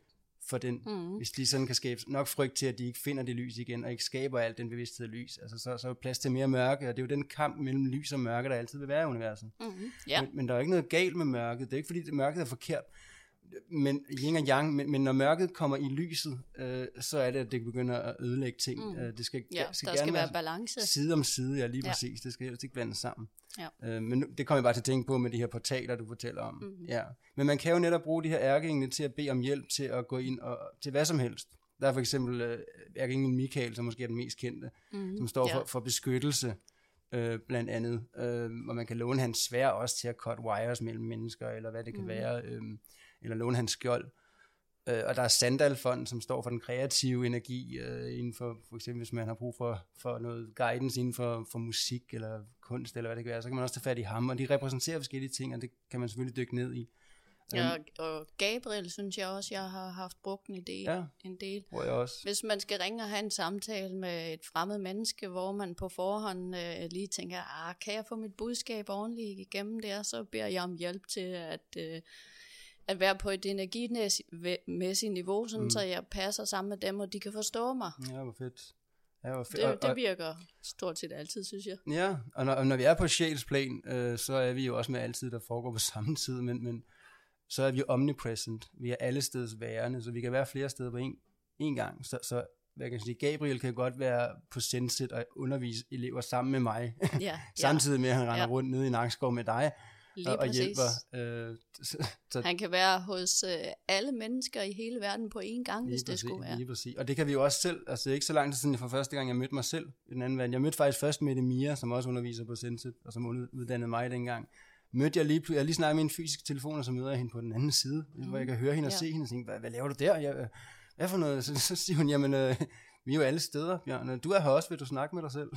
for den, Mm. hvis de sådan kan skabe nok frygt til, at de ikke finder det lys igen, og ikke skaber alt den bevidsthed af lys, altså så, så er plads til mere mørke, og det er jo den kamp mellem lys og mørke, der altid vil være i universet. Mm. Ja. Men, men der er jo ikke noget galt med mørket, det er ikke fordi, det mørket er forkert, men yin og yang, men, men når mørket kommer i lyset, øh, så er det, at det begynder at ødelægge ting. Mm. Mm. Øh, det skal, ja, skal der gerne skal være balance. side om side, ja lige Ja. præcis, det skal helst ikke blandes sammen. Ja. Øh, men nu- det kommer jeg bare til at tænke på med de her portaler, du fortæller om. Mhm. Ja. Men man kan jo netop bruge de her ærkeengle til at bede om hjælp til at gå ind og til hvad som helst. Der er for eksempel øh, ærkeenglen Michael, som måske er den mest kendte, Mm. som står ja. for, for beskyttelse, øh, blandt andet. Øh, og man kan låne hans svær også til at cut wires mellem mennesker, eller hvad det kan Mhm. være, øh, eller låne hans skjold. Øh, og der er Sandalfonden, som står for den kreative energi, øh, inden for, for eksempel hvis man har brug for, for noget guidance inden for, for musik eller kunst, eller hvad det kan være, så kan man også tage fat i ham, og de repræsenterer forskellige ting, og det kan man selvfølgelig dykke ned i. Ja, og Gabriel synes jeg også, jeg har haft brugt en, idé, Ja. en del. Tror jeg også. Hvis man skal ringe og have en samtale med et fremmed menneske, hvor man på forhånd øh, lige tænker, ah, kan jeg få mit budskab ordentligt igennem der, så beder jeg om hjælp til at, øh, at være på et energimæssigt niveau, sådan Mm. så jeg passer sammen med dem, og de kan forstå mig. Ja, hvor fedt. Ja, hvor fedt. Og- Det, det virker stort set altid, synes jeg. Ja, og når, og når vi er på sjælsplan, øh, så er vi jo også med altid, der foregår på samme tid, men, men så er vi omnipresent. Vi er alle steds værende, så vi kan være flere steder på en, en gang. Så, så hvad kan jeg sige, Gabriel kan godt være på Sensit og undervise elever sammen med mig, ja samtidig med at han render Ja. rundt nede i Nakskov med dig. Lige og, og hjælper. Øh, så, Han kan være hos øh, alle mennesker i hele verden på én gang, hvis det præcis, skulle være. Lige præcis. Og det kan vi jo også selv, altså det er ikke så lang tid siden, for første gang jeg mødte mig selv i den anden verden. Jeg mødte faktisk først Mette Mia, som også underviser på Sensit, og som uddannede mig dengang. Mødte jeg lige, jeg lige snakket med en fysisk telefon, og så møder jeg hende på den anden side, mm. hvor jeg kan høre hende og Ja. se hende og tænke, hvad, hvad laver du der? Jeg, hvad for noget? Så, så siger hun, jamen, øh, vi er jo alle steder, Bjørn. Du er her også, vil du snakke med dig selv?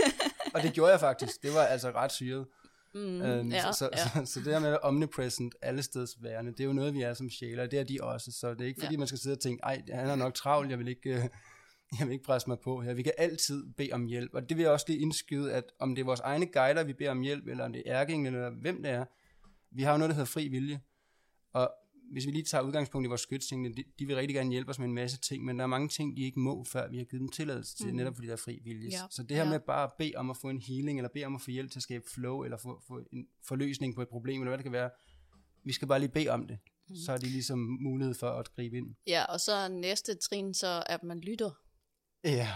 og det gjorde jeg faktisk. Det var altså ret syret. Mm, Øhm, ja, så, ja. så, så det her med omnipresent, alle steds værende, det er jo noget, vi er som sjæler, og det er de også. Så det er ikke fordi, Ja. man skal sidde og tænke, ej, han er nok travlt, jeg vil ikke, øh, jeg vil ikke presse mig på her. Vi kan altid bede om hjælp, og det vil jeg også lige indskyde, at om det er vores egne guider, vi beder om hjælp, eller om det er ærkingen, eller hvem det er, vi har jo noget, der hedder fri vilje. Og hvis vi lige tager udgangspunkt i vores skytsingene, de, de vil rigtig gerne hjælpe os med en masse ting, men der er mange ting, de ikke må, før vi har givet dem tilladelse til, mm. netop fordi der er fri vilje. Ja. Så det her Ja. med bare at bede om at få en healing, eller bede om at få hjælp til at skabe flow, eller få, få en forløsning på et problem, eller hvad det kan være, vi skal bare lige bede om det. Mhm. Så er de ligesom mulighed for at gribe ind. ja, og så er næste trin så, at man lytter. Ja.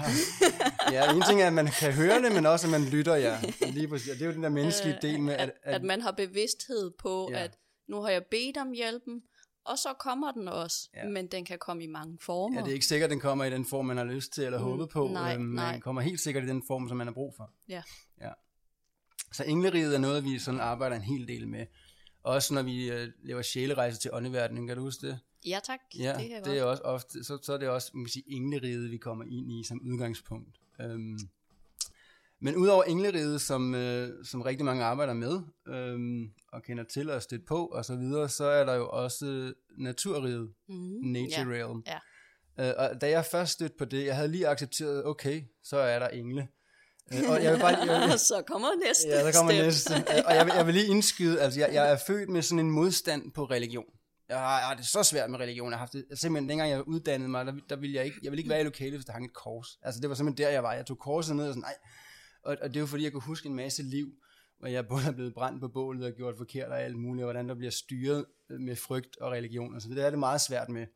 ja, en ting er, at man kan høre det, men også, at man lytter, ja. Lige præcis. Det er jo den der menneskelige Øh, del med, at, at, at man har bevidsthed på, ja. at nu har jeg bedt om hjælpen, og så kommer den også, Ja. men den kan komme i mange former. Ja, det er ikke sikkert, at den kommer i den form, man har lyst til eller Mm, håbet på. nej, øhm, men nej. Den kommer helt sikkert i den form, som man har brug for. Ja. ja. Så engleriget er noget, vi sådan arbejder en hel del med. Også når vi øh, laver sjælerejser til åndeverdenen, kan du huske det? Ja tak, Ja, det det er også ofte, så, så er det også man kan sige, engleriget, vi kommer ind i som udgangspunkt. Øhm, men udover engleriget, som, øh, som rigtig mange arbejder med, øhm, og kender til og stødt på og så videre, så er der jo også naturriget, Mm, nature ja. realm. ja. Øh, og da jeg først stødte på det, jeg havde lige accepteret, okay, så er der engle. Øh, og jeg vil bare, jeg, jeg, så kommer næste Ja, der kommer step. næste. Øh, Og jeg vil, jeg vil lige indskyde, altså jeg, jeg er født med sådan en modstand på religion. Jeg har, jeg har det så svært med religion. Jeg har haft det, simpelthen, dengang jeg uddannede mig, der, der ville jeg ikke, jeg ville ikke være i lokalet, hvis der hang et kors. Altså det var simpelthen der, jeg var. Jeg tog korset ned og sådan, nej. Og, og det var fordi, jeg kunne huske en masse liv, hvor jeg både er blevet brændt på bålet og gjort forkert og alt muligt, og hvordan der bliver styret med frygt og religion. Altså det er det meget svært med.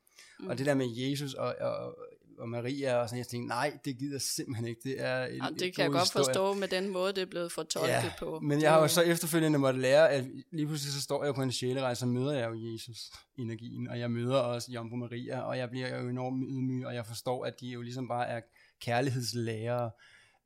Mm. Og det der med Jesus og, og, og Maria og sådan, jeg tænkte, nej, det gider jeg simpelthen ikke. Det er en, Ja, en det kan jeg god godt historie. forstå med den måde, det er blevet fortolket Ja, på. Men jeg har jo så efterfølgende måtte lære, at lige pludselig så står jeg på en sjælerejse, og møder jeg jo Jesus-energien, og jeg møder også Jomfru Maria, og jeg bliver jo enormt ydmyg, og jeg forstår, at de jo ligesom bare er kærlighedslærere,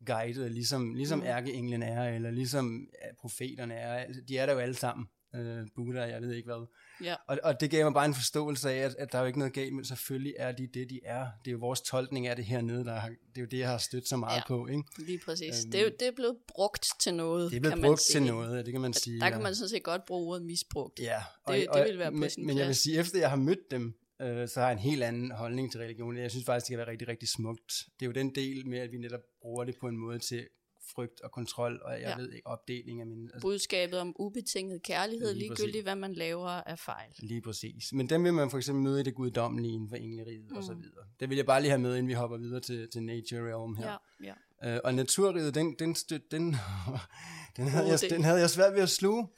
guidet, ligesom, ligesom Mm. ærkeenglen er, eller ligesom ja, profeterne er. De er der jo alle sammen. Øh, Buddha, jeg ved ikke hvad. Ja. Og, og det gav mig bare en forståelse af, at, at der er jo ikke noget galt, men selvfølgelig er de det, de er. Det er jo vores tolkning af det hernede, der har, det er jo det, jeg har stødt så meget Ja. på. Ikke? Lige præcis. Øhm, det, er, jo- det er blevet brugt til noget, Det er blevet brugt til noget, ja, det kan man sige. Der ja. kan man sådan set godt bruge ordet misbrugt. Ja, Det- det vil være på men, Men jeg vil sige, efter jeg har mødt dem, øh, så har jeg en helt anden holdning til religion. Jeg synes faktisk, det kan være rigtig, rigtig smukt. Det er jo den del med, at vi netop bruger det på en måde til frygt og kontrol, og jeg Ja. ved ikke, opdeling af min... Altså, Budskabet om ubetinget kærlighed, Lige ligegyldigt præcis. hvad man laver af fejl. lige præcis. Men dem vil man for eksempel møde i det guddommelige inden for engleriget mm. og så Mm. videre. Det vil jeg bare lige have med, inden vi hopper videre til, til nature realm her. Ja, ja. Øh, og naturriget, den, den, støt, den, den, havde Oh, jeg, det- den havde jeg svært ved at sluge.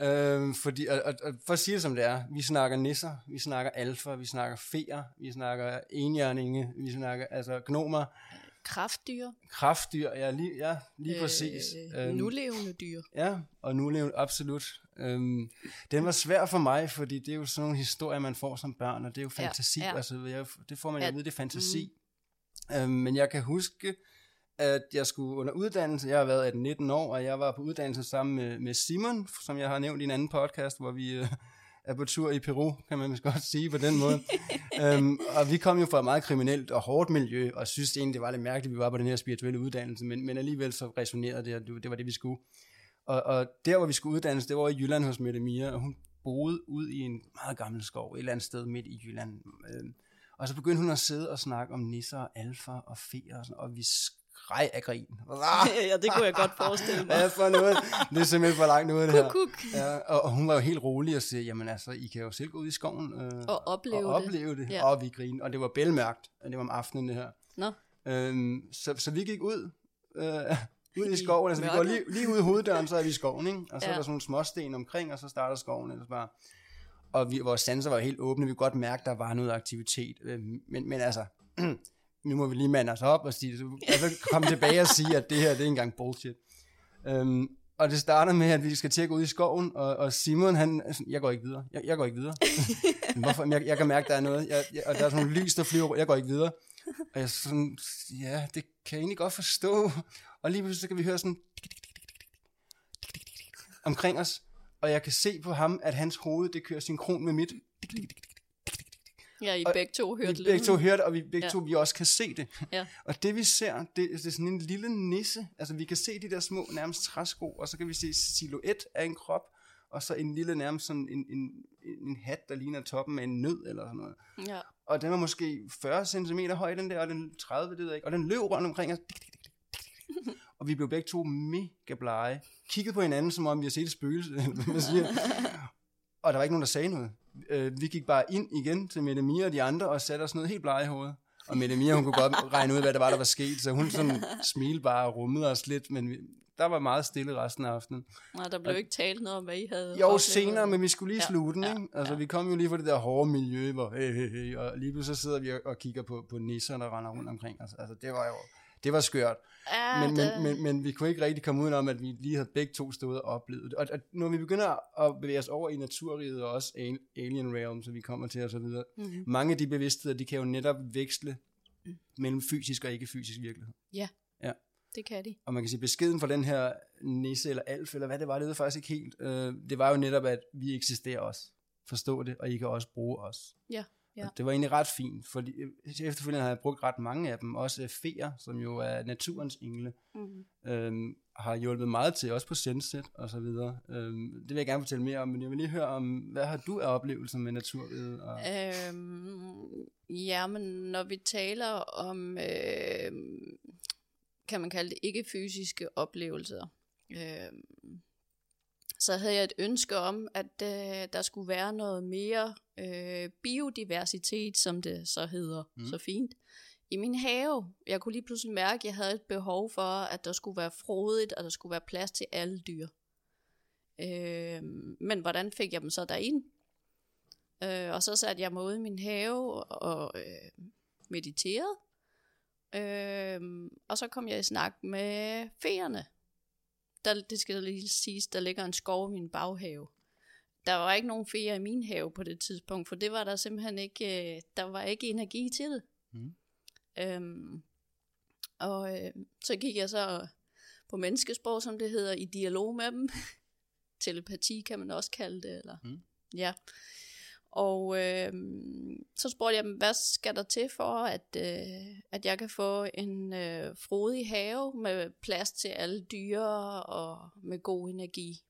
Øh, fordi, og, og, og for at sige det som det er, vi snakker nisser, vi snakker alfa, vi snakker feer, vi snakker enhjørninge, vi snakker altså gnomer, Kraftdyr. kraftdyr, ja lige, ja, lige præcis. Øh, nulevende dyr. Ja, og nu lever absolut. Øhm, den var svær for mig, fordi det er jo sådan nogle historier, man får som børn, og det er jo Ja, fantasi. ja. Altså, jeg, det får man jo Ja, vide, det er fantasi. Øhm, men jeg kan huske, at jeg skulle under uddannelse, jeg har været 18-19 år, og jeg var på uddannelse sammen med, med Simon, som jeg har nævnt i en anden podcast, hvor vi øh, er på tur i Peru, kan man godt sige på den måde. øhm, og vi kom jo fra et meget kriminelt og hårdt miljø, og synes egentlig, det var lidt mærkeligt, at vi var på den her spirituelle uddannelse, men, men alligevel så resonerede det, og det, det var det, vi skulle. Og, og der, hvor vi skulle uddannes, det var i Jylland hos Mette Mia, og hun boede ud i en meget gammel skov, et eller andet sted midt i Jylland. Øhm, og så begyndte hun at sidde og snakke om nisser og alfa og feer, og, sådan, og vi skreg af grin. Ja, det kunne jeg godt forestille mig. hvad for noget? Det er simpelthen for langt ud, det her. Kuk, kuk. Ja, og, og hun var jo helt rolig og siger, jamen altså, I kan jo selv gå ud i skoven øh, Og opleve og det. opleve det. Ja. Og vi grinede, og det var bælmørkt, og det var om aftenen det her. Nå, Øhm, så, så vi gik ud, øh, ud i skoven, altså vi går lige, lige ud i hoveddøren, så er vi i skoven, ikke? og så Ja. er der sådan nogle småsten omkring, og så starter skoven ellers bare. Og vi, vores sanser var helt åbne, vi kunne godt mærke, der var noget aktivitet, øh, men, men altså, nu må vi lige mande os op og sige, så, altså, komme tilbage og sige, at det her, det er engang bullshit. Øhm, Og det starter med, at vi skal til at gå ud i skoven, og, og Simon, han, jeg går ikke videre, jeg, jeg går ikke videre. Men Hvorfor? Jeg, jeg kan mærke, der er noget, jeg, jeg, og der er sådan nogle lys, der flyver, jeg går ikke videre. Og jeg sådan, ja, det kan jeg egentlig godt forstå. Og lige pludselig så kan vi høre sådan, omkring os, og jeg kan se på ham, at hans hoved, det kører synkron med mit. Ja, I Og begge to hørte vi begge to det, og vi begge Ja. to vi også kan se det. Ja. Og det vi ser, det, det er sådan en lille nisse. Altså vi kan se de der små nærmest træsko, og så kan vi se silhuet af en krop, og så en lille nærmest sådan en, en, en hat, der ligner toppen af en nød eller sådan noget. Ja. Og den var måske 40 cm høj, den der, og den 30, det ved jeg ikke. Og den løb rundt omkring os. Og vi blev begge to mega blege. Kiggede på hinanden, som om vi havde set et spøgelse. man siger. Og der var ikke nogen, der sagde noget. Øh, vi gik bare ind igen til Mette Mia og de andre, og satte os noget helt blege i hovedet. Og Mette Mia, hun kunne godt regne ud, hvad der var, der var sket. Så hun sådan smilede bare og rummede os lidt. Men vi, der var meget stille resten af aftenen. Nej, der blev ikke talt noget om, hvad I havde Jo, oplevet. senere, men vi skulle lige slutte den, ja, ikke? Altså, ja. vi kom jo lige fra det der hårde miljø, hvor hey, hey, hey, og lige pludselig så sidder vi og, og kigger på, på nisser, der render rundt omkring os. Altså, det var jo, det var skørt. Ja, Men, det, men, men, men vi kunne ikke rigtig komme udenom, at vi lige havde begge to stået og oplevet det. Og, og når vi begynder at bevæge os over i naturriget, og også al- Alien Realm, så vi kommer til videre, Mhm. mange af de bevidstheder, de kan jo netop veksle mellem fysisk og ikke fysisk virkelighed. det kan de. Og man kan sige, beskeden fra den her nisse eller alf, eller hvad det var, det ved faktisk ikke helt. Øh, det var jo netop, at vi eksisterer også. Forstå det, og I kan også bruge os. Ja, ja. Og det var egentlig ret fint, fordi øh, efterfølgende har jeg brugt ret mange af dem. Også øh, feer, som jo er naturens engle, Mm. øhm, har hjulpet meget til, også på Senset og så videre. Øhm, det vil jeg gerne fortælle mere om, men jeg vil lige høre om, hvad har du af oplevelser med naturriget? Og... Øhm, ja, men når vi taler om, øh, kan man kalde det ikke-fysiske oplevelser, øh, så havde jeg et ønske om, at øh, der skulle være noget mere øh, biodiversitet, som det så hedder Mm. så fint, i min have. Jeg kunne lige pludselig mærke, at jeg havde et behov for, at der skulle være frodigt, og der skulle være plads til alle dyr. Øh, men hvordan fik jeg dem så derind? Øh, og så satte jeg mig ude i min have og øh, mediterede. Øh, og så kom jeg i snak med feerne. Der, det skal lige siges, der ligger en skov i min baghave. Der var ikke nogen feer i min have på det tidspunkt, for det var der simpelthen ikke, øh, der var ikke energi til det. Mm. Øhm, og øh, så gik jeg så på menneskesprog, som det hedder, i dialog med dem. Telepati kan man også kalde det. Eller, Mm. Ja. Og øh, så spurgte jeg dem, hvad skal der til for, at, øh, at jeg kan få en øh, frodig have med plads til alle dyr og med god energi.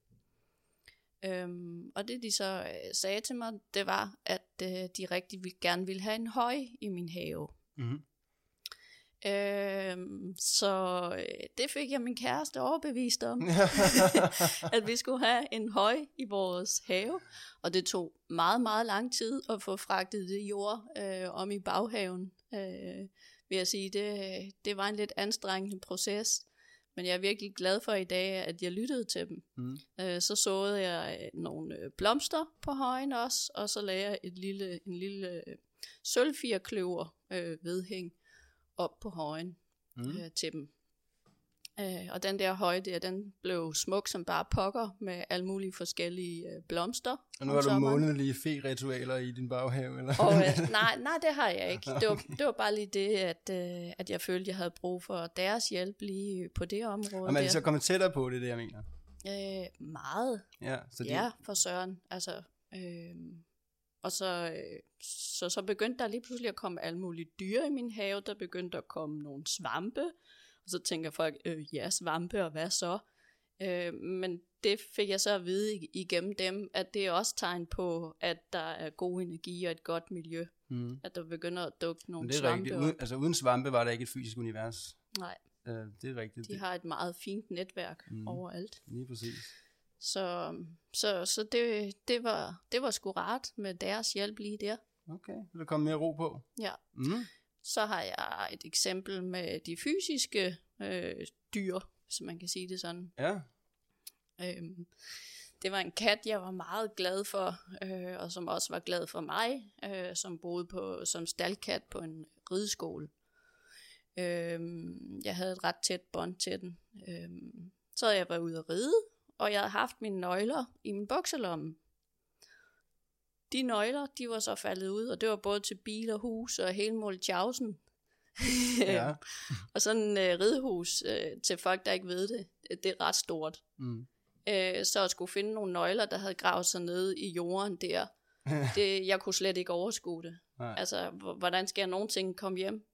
Øhm, og det de så øh, sagde til mig, det var, at øh, de rigtig vil, gerne ville have en høj i min have. Mm-hmm. Øhm, så øh, det fik jeg min kæreste overbevist om, at vi skulle have en høj i vores have. Og det tog meget, meget lang tid at få fragtet det jord øh, om i baghaven. Øh, vil jeg sige, det, det var en lidt anstrengende proces. Men jeg er virkelig glad for i dag, at jeg lyttede til dem. Mm. Øh, så såede jeg øh, nogle øh, blomster på højen også, og så lagde jeg et lille, en lille sølvfirkløver øh, vedhæng op på højen Mm. øh, til dem. Øh, og den der høje der, den blev smuk som bare pokker med alle mulige forskellige øh, blomster. Og nu har du månedlige fe-ritualer i din baghave, eller? Og, øh, nej, nej, det har jeg ikke. Det var, det var bare lige det, at, øh, at jeg følte, jeg havde brug for deres hjælp lige på det område. Og man er så kommet tættere på, det er det, jeg mener. Øh, meget. Ja, så det, Ja, for søren. Altså, øh, og så, øh, så, så begyndte der lige pludselig at komme alle mulige dyr i min have. Der begyndte at komme nogle svampe. Og så tænker folk, øh, ja, svampe, og hvad så? Øh, men det fik jeg så at vide ig- igennem dem, at det er også tegn på, at der er god energi og et godt miljø. mm. At der begynder at dukke nogle Men det er svampe rigtigt. Uden, altså uden svampe var der ikke et fysisk univers. Nej, Uh, det er rigtigt. de har et meget fint netværk mm. overalt. lige præcis. Så, så, så det, det, var, det var sgu rart med deres hjælp lige der. Okay, så der kommer mere ro på. Ja. Mm. Så har jeg et eksempel med de fysiske øh, dyr, hvis man kan sige det sådan. Ja. Øhm, det var en kat, jeg var meget glad for, øh, og som også var glad for mig, øh, som boede på som staldkat på en rideskole. Øhm, jeg havde et ret tæt bånd til den. Øhm, så jeg været ude at ride, og jeg havde haft mine nøgler i min bukselomme. De nøgler, de var så faldet ud, og det var både til bil og hus og hele Molchausen. Ja. og sådan en øh, ridehus, øh, til folk, der ikke ved det, det er ret stort. Mm. Øh, så at skulle finde nogle nøgler, der havde gravet sig ned i jorden der, det, jeg kunne slet ikke overskue det. Nej. Altså, hvordan skal jeg nogensinde komme hjem?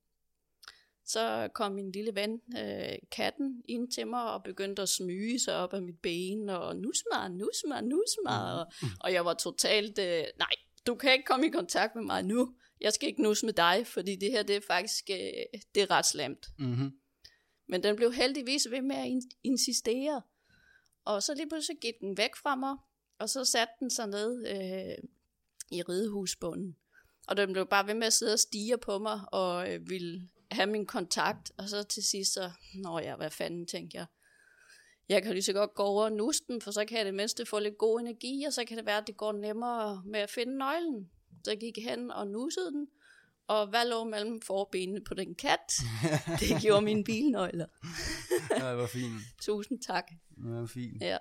Så kom min lille ven, øh, katten, ind til mig og begyndte at smyge sig op af mit ben, og nus mig, nus mig, nus mig. Og, og jeg var totalt, øh, nej, du kan ikke komme i kontakt med mig nu. Jeg skal ikke nus med dig, fordi det her, det er faktisk, øh, det er ret slemt. Mm-hmm. Men den blev heldigvis ved med at in- insistere. Og så lige pludselig gik den væk fra mig, og så satte den sig ned øh, i ridehusbunden. Og den blev bare ved med at sidde og stige på mig, og øh, ville have min kontakt. Og så til sidst så, nå ja, hvad fanden, tænkte jeg. Jeg kan lige så godt gå over og nusse den, for så kan jeg det mindste få lidt god energi, og så kan det være, at det går nemmere med at finde nøglen. Så jeg gik hen og nussede den, og hvad lå mellem forbenene på den kat? Det gjorde mine bilnøgler. Ja, hvor fint. Tusind tak. Ja, hvor fint. Ja,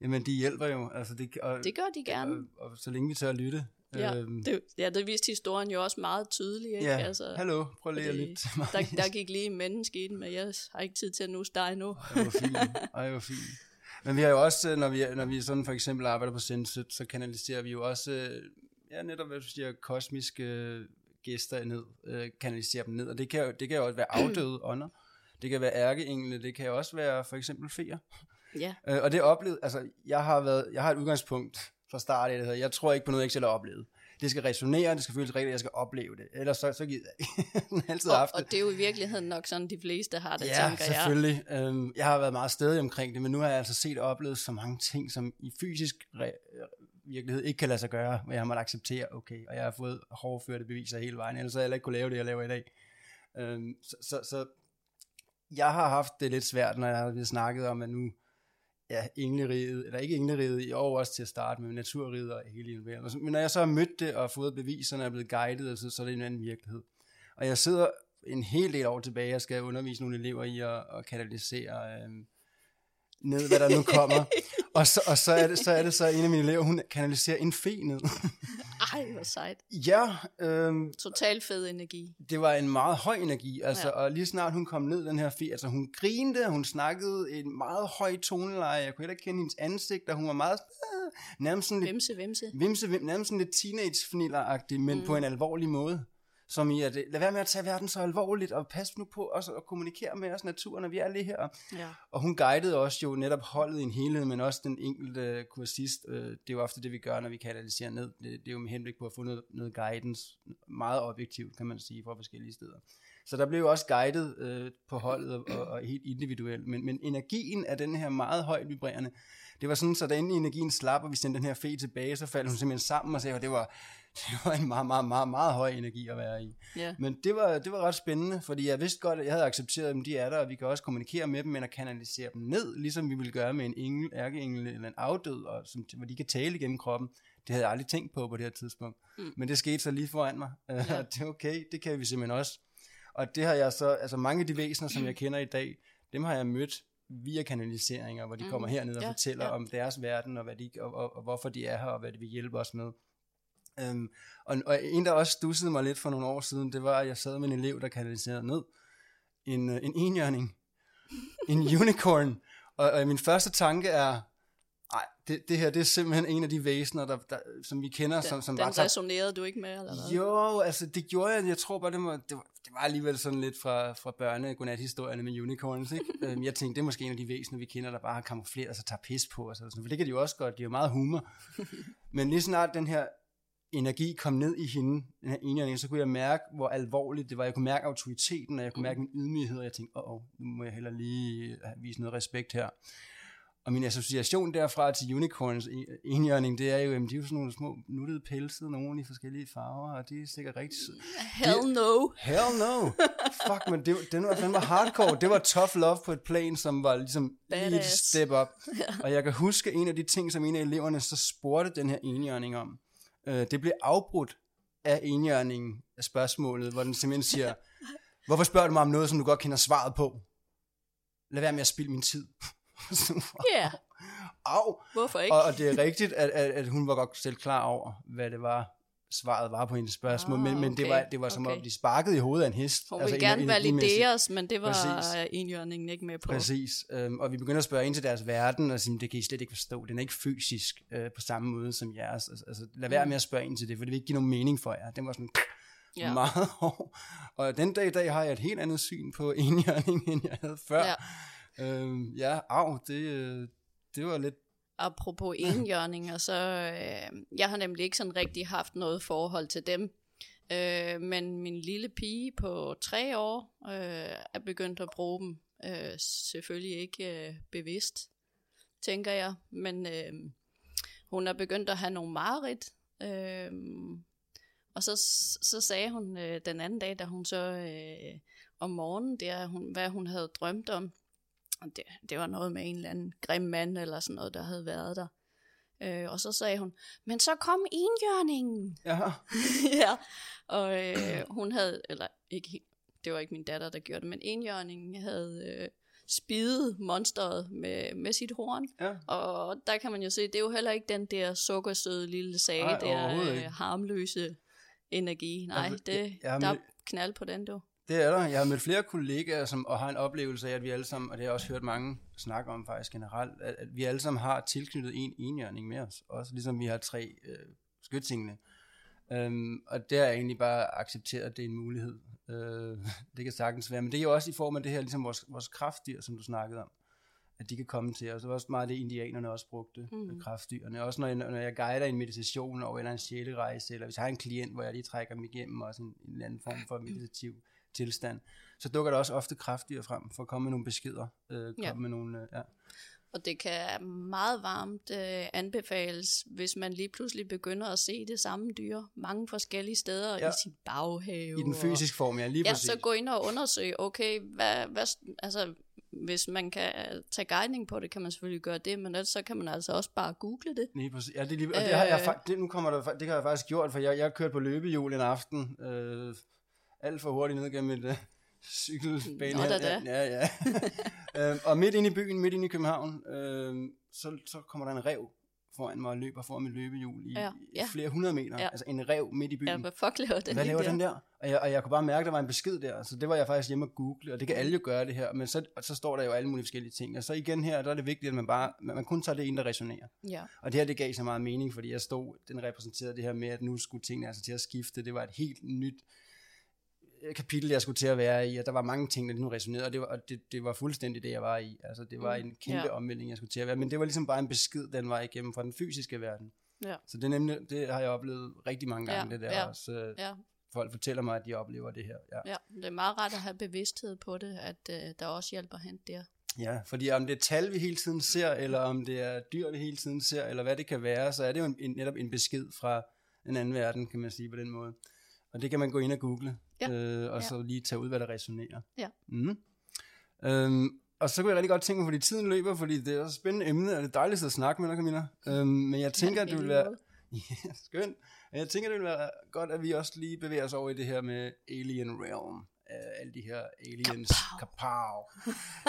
Jamen, de hjælper jo. Altså, det, og, det gør de gerne. og, og, så længe vi tør at lytte. Ja, øhm, det, ja, det viste historien jo også meget tydeligt. Ikke? ja. Altså, hallo, prøv lige at lytte der, der gik lige en menneske i den, men jeg har ikke tid til at nusse dig nu. Ej, hvor fint. Ej, hvor fint. Men vi har jo også, øh, når vi, når vi sådan for eksempel arbejder på Sensit, så kanaliserer vi jo også, øh, ja netop hvad du siger, kosmiske øh, gæster ned, øh, kanaliserer dem ned, og det kan jo, det kan jo også være afdøde ånder, det kan være ærkeengle, det kan jo også være for eksempel feer. Ja, Øh, og det oplevet, altså jeg har, været, jeg har et udgangspunkt fra start det hedder, jeg tror ikke på noget, jeg ikke selv har oplevet. Det skal resonere, det skal føles rigtigt, jeg skal opleve det. Ellers så, så gider jeg ikke. altid og, haft det. og det er jo i virkeligheden nok sådan, de fleste har det, Ja, tænker jeg. selvfølgelig. Øhm, jeg har været meget stedig omkring det, men nu har jeg altså set og oplevet så mange ting, som i fysisk re- virkelighed ikke kan lade sig gøre, hvor jeg har måttet acceptere, okay, og jeg har fået hårdførte beviser hele vejen, ellers havde jeg heller ikke kunne lave det, jeg laver i dag. Øhm, så, så, så jeg har haft det lidt svært, når jeg har snakket om, at nu ja, engleriget, eller ikke engleriget i år også til at starte med, naturriget og hele. Men når jeg så har mødt det og fået beviserne og er blevet guidet, så, så er det en anden virkelighed. Og jeg sidder en hel del år tilbage, jeg skal undervise nogle elever i at, at kanalisere øh, ned, hvad der nu kommer. og så, og så, er det, så er det så en af mine elever, hun kanaliserer en fe ned. Ej, hvor sejt. ja, øh, Total fed energi. det var en meget høj energi, altså, Ja. og lige snart hun kom ned, den her fe, altså hun grinede, hun snakkede en meget høj toneleje, jeg kunne heller ikke kende hendes ansigt, og hun var meget, øh, nærmest sådan lidt Vimse, vimse. vimse, vim, nærmest sådan lidt teenage men mm. på en alvorlig måde. Som i at, lad være med at tage verden så alvorligt, og pas nu på os at kommunikere med os naturen, når vi er lige her. Ja. Og hun guidede også jo netop holdet i en helhed, men også den enkelte kursist. Øh, Det er jo ofte det, vi gør, når vi kanaliserer ned. Det, det er jo med henblik på at få noget, noget guidance, meget objektivt, kan man sige, fra forskellige steder. Så der blev jo også guidet øh, på holdet og, og, og helt individuelt. Men, men energien af den her meget højt vibrerende, det var sådan, så da energien slap, og vi sendte den her fe tilbage, så faldt hun simpelthen sammen og sagde, at det var, det var en meget, meget, meget, meget høj energi at være i. ja. Men det var, det var ret spændende, fordi jeg vidste godt, at jeg havde accepteret, at de er der, og vi kan også kommunikere med dem, men at kanalisere dem ned, ligesom vi ville gøre med en engel, ærkeengel eller en afdød, og som, hvor de kan tale igennem kroppen. Det havde jeg aldrig tænkt på på det her tidspunkt. Mm. Men det skete så lige foran mig. Ja. Ja. det er okay, det kan vi simpelthen også. Og det har jeg så, altså mange af de væsener, som jeg kender i dag, dem har jeg mødt via kanaliseringer, hvor de mm. kommer herned og Ja, fortæller ja. om deres verden, og, hvad de, og, og, og hvorfor de er her, og hvad de vil hjælpe os med. Um, og, og en, der også stussede mig lidt for nogle år siden, det var, at jeg sad med en elev, der kanaliserede ned en, øh, en enhjørning, en unicorn. Og, og min første tanke er, nej, det, det her det er simpelthen en af de væsener, der, der, som vi kender, som, som Den bare tager resonerede du ikke med, eller hvad? jo, altså det gjorde jeg. Jeg tror bare, det var, det var, var alligevel sådan lidt fra, fra børne godnat-historierne med unicorns, ikke? Øhm, jeg tænkte, det er måske en af de væsener, vi kender, der bare har kamufleret sig og tager pis på. Og sådan. For det kan de jo også godt, de har meget humor. Men lige snart den her energi kom ned i hende, den her enhjørning, så kunne jeg mærke, hvor alvorligt det var. Jeg kunne mærke autoriteten, og jeg kunne mærke min ydmyghed, og jeg tænkte, åh, oh, nu må jeg heller lige vise noget respekt her. Og min association derfra til unicorns enhjørning, det er jo, jamen, de er jo sådan nogle små nuttede pelsede, nogle i forskellige farver, og de er sikkert rigtig søde. Hell no. Hell no. Fuck, men det, den var fandme hardcore. Det var tough love på et plan, som var ligesom lige et Badass. step up. Og jeg kan huske en af de ting, som en af eleverne så spurgte den her enhjørning om. Øh, det blev afbrudt af enhjørningen af spørgsmålet, hvor den simpelthen siger, hvorfor spørger du mig om noget, som du godt kender svaret på? Lad være med at spilde min tid. Ja. Au! Hvorfor ikke? Og, og det er rigtigt, at, at, at hun var godt selv klar over, hvad det var, svaret var på hendes spørgsmål, Ah, men, men det okay, var, det var som okay. om, de sparkede i hovedet af en hest. Hun vil en- gerne valideres, men det var Præcis. enhjørningen ikke med på. Præcis, øhm, og vi begynder at spørge ind til deres verden, og sige, det kan I slet ikke forstå, den er ikke fysisk øh, på samme måde som jeres. Altså, altså lad være Mm. med at spørge ind til det, for det vil ikke give nogen mening for jer. Den var sådan Ja. meget hård. Og den dag i dag har jeg et helt andet syn på enhjørning, end jeg havde før. Ja. Øhm, ja au, det, øh, det var lidt Apropos enhjørninger, så øh, jeg har nemlig ikke sådan rigtig haft noget forhold til dem. Øh, men min lille pige på tre år øh, er begyndt at bruge dem. Øh, selvfølgelig ikke øh, bevidst, tænker jeg. Men øh, hun er begyndt at have nogle mareridt. Øh, og så, så sagde hun øh, den anden dag, da hun så øh, om morgenen, der, hun, hvad hun havde drømt om. Det, det var noget med en eller anden grim mand eller sådan noget, der havde været der. Øh, og så sagde hun, men så kom enhjørningen. Ja, ja, og øh, hun havde, eller ikke det var ikke min datter, der gjorde det, men enhjørningen havde øh, spidet monsteret med, med sit horn. ja. Og der kan man jo se, det er jo heller ikke den der sukkersøde lille sag, Nej, der øh, harmløse energi. Nej, Jeg- det, jeg- jeg har der er knald på den, du. Det er der. Jeg har mødt flere kollegaer, som og har en oplevelse af, at vi alle sammen, og det har jeg også hørt mange snakke om faktisk generelt, at, at vi alle sammen har tilknyttet en enhjørning med os. Også ligesom vi har tre øh, skytsingle. Øhm, og det er egentlig bare accepteret, at det er en mulighed. Øh, det kan sagtens være. Men det er jo også i form af det her, ligesom vores, vores kraftdyr, som du snakkede om. At de kan komme til os. Det var også meget det, indianerne også brugte, Mm. mm. kraftdyrene. Også når jeg, når jeg guider en meditation over eller en sjælerejse, eller hvis jeg har en klient, hvor jeg lige trækker dem igennem også en, en anden form for meditativ tilstand, så dukker der også ofte kraftdyr frem for at komme med nogle beskeder. Øh, komme Ja. med nogle, øh, ja. Og det kan meget varmt øh, anbefales, hvis man lige pludselig begynder at se det samme dyr mange forskellige steder ja. Ja. i sin baghave. I den fysiske form, ja, lige Ja, præcis. så gå ind og undersøge, okay, hvad, hvad, altså, hvis man kan tage guidning på det, kan man selvfølgelig gøre det, men ellers så kan man altså også bare google det. Lige præcis. Ja, det, lige, og det har jeg, Øh. det, nu kommer der, det har jeg faktisk gjort, for jeg, jeg har kørt på løbehjul en aften, øh, alt for hurtigt ned gennem et øh, cykelbane Nå, da, da. Ja, ja. ja. øh, og midt inde i byen, midt inde i København, øh, så, så kommer der en rev foran mig og løber foran mit løbehjul i, Ja, ja, flere hundrede meter. Ja. Altså en rev midt i byen. Ja, hvad fuck laver den Hvad laver den der? Og jeg, og jeg kunne bare mærke, at der var en besked der. Så det var jeg faktisk hjemme og google, og det kan Mm. alle jo gøre det her. Men så, og så står der jo alle mulige forskellige ting. Og så igen her, der er det vigtigt, at man bare, man, man kun tager det ind, der resonerer. Ja, Og det her, det gav så meget mening, fordi jeg stod, den repræsenterede det her med, at nu skulle tingene altså til at skifte. Det var et helt nyt kapitel, jeg skulle til at være i, og der var mange ting, der nu resonerede, og det var, og det, det var fuldstændig det, jeg var i. Altså, det var Mm, en kæmpe ja. omvæltning, jeg skulle til at være, men det var ligesom bare en besked, den var igennem fra den fysiske verden. Ja. Så det, er nemlig, det har jeg oplevet rigtig mange gange, Ja, det der ja, også. øh, ja, Folk fortæller mig, at de oplever det her. Ja. ja. Det er meget rart at have bevidsthed på det, at øh, der også hjælper hen der. Ja, fordi om det er tal, vi hele tiden ser, eller om det er dyr, vi hele tiden ser, eller hvad det kan være, så er det jo en, en, netop en besked fra en anden verden, kan man sige på den måde. Og det kan man gå ind og google, Ja. øh, og Ja. så lige tage ud, hvad der resonerer. Ja. Mm. Øhm, og så kunne jeg rigtig godt tænke mig, fordi tiden løber, fordi det er et spændende emne, og det er dejligt at snakke med dig, Camilla. Øhm, men jeg tænker, Ja, at det vil være... Ja, skønt. Jeg tænker, det vil være godt, at vi også lige bevæger os over i det her med Alien Realm. Uh, alle de her aliens. Kapow.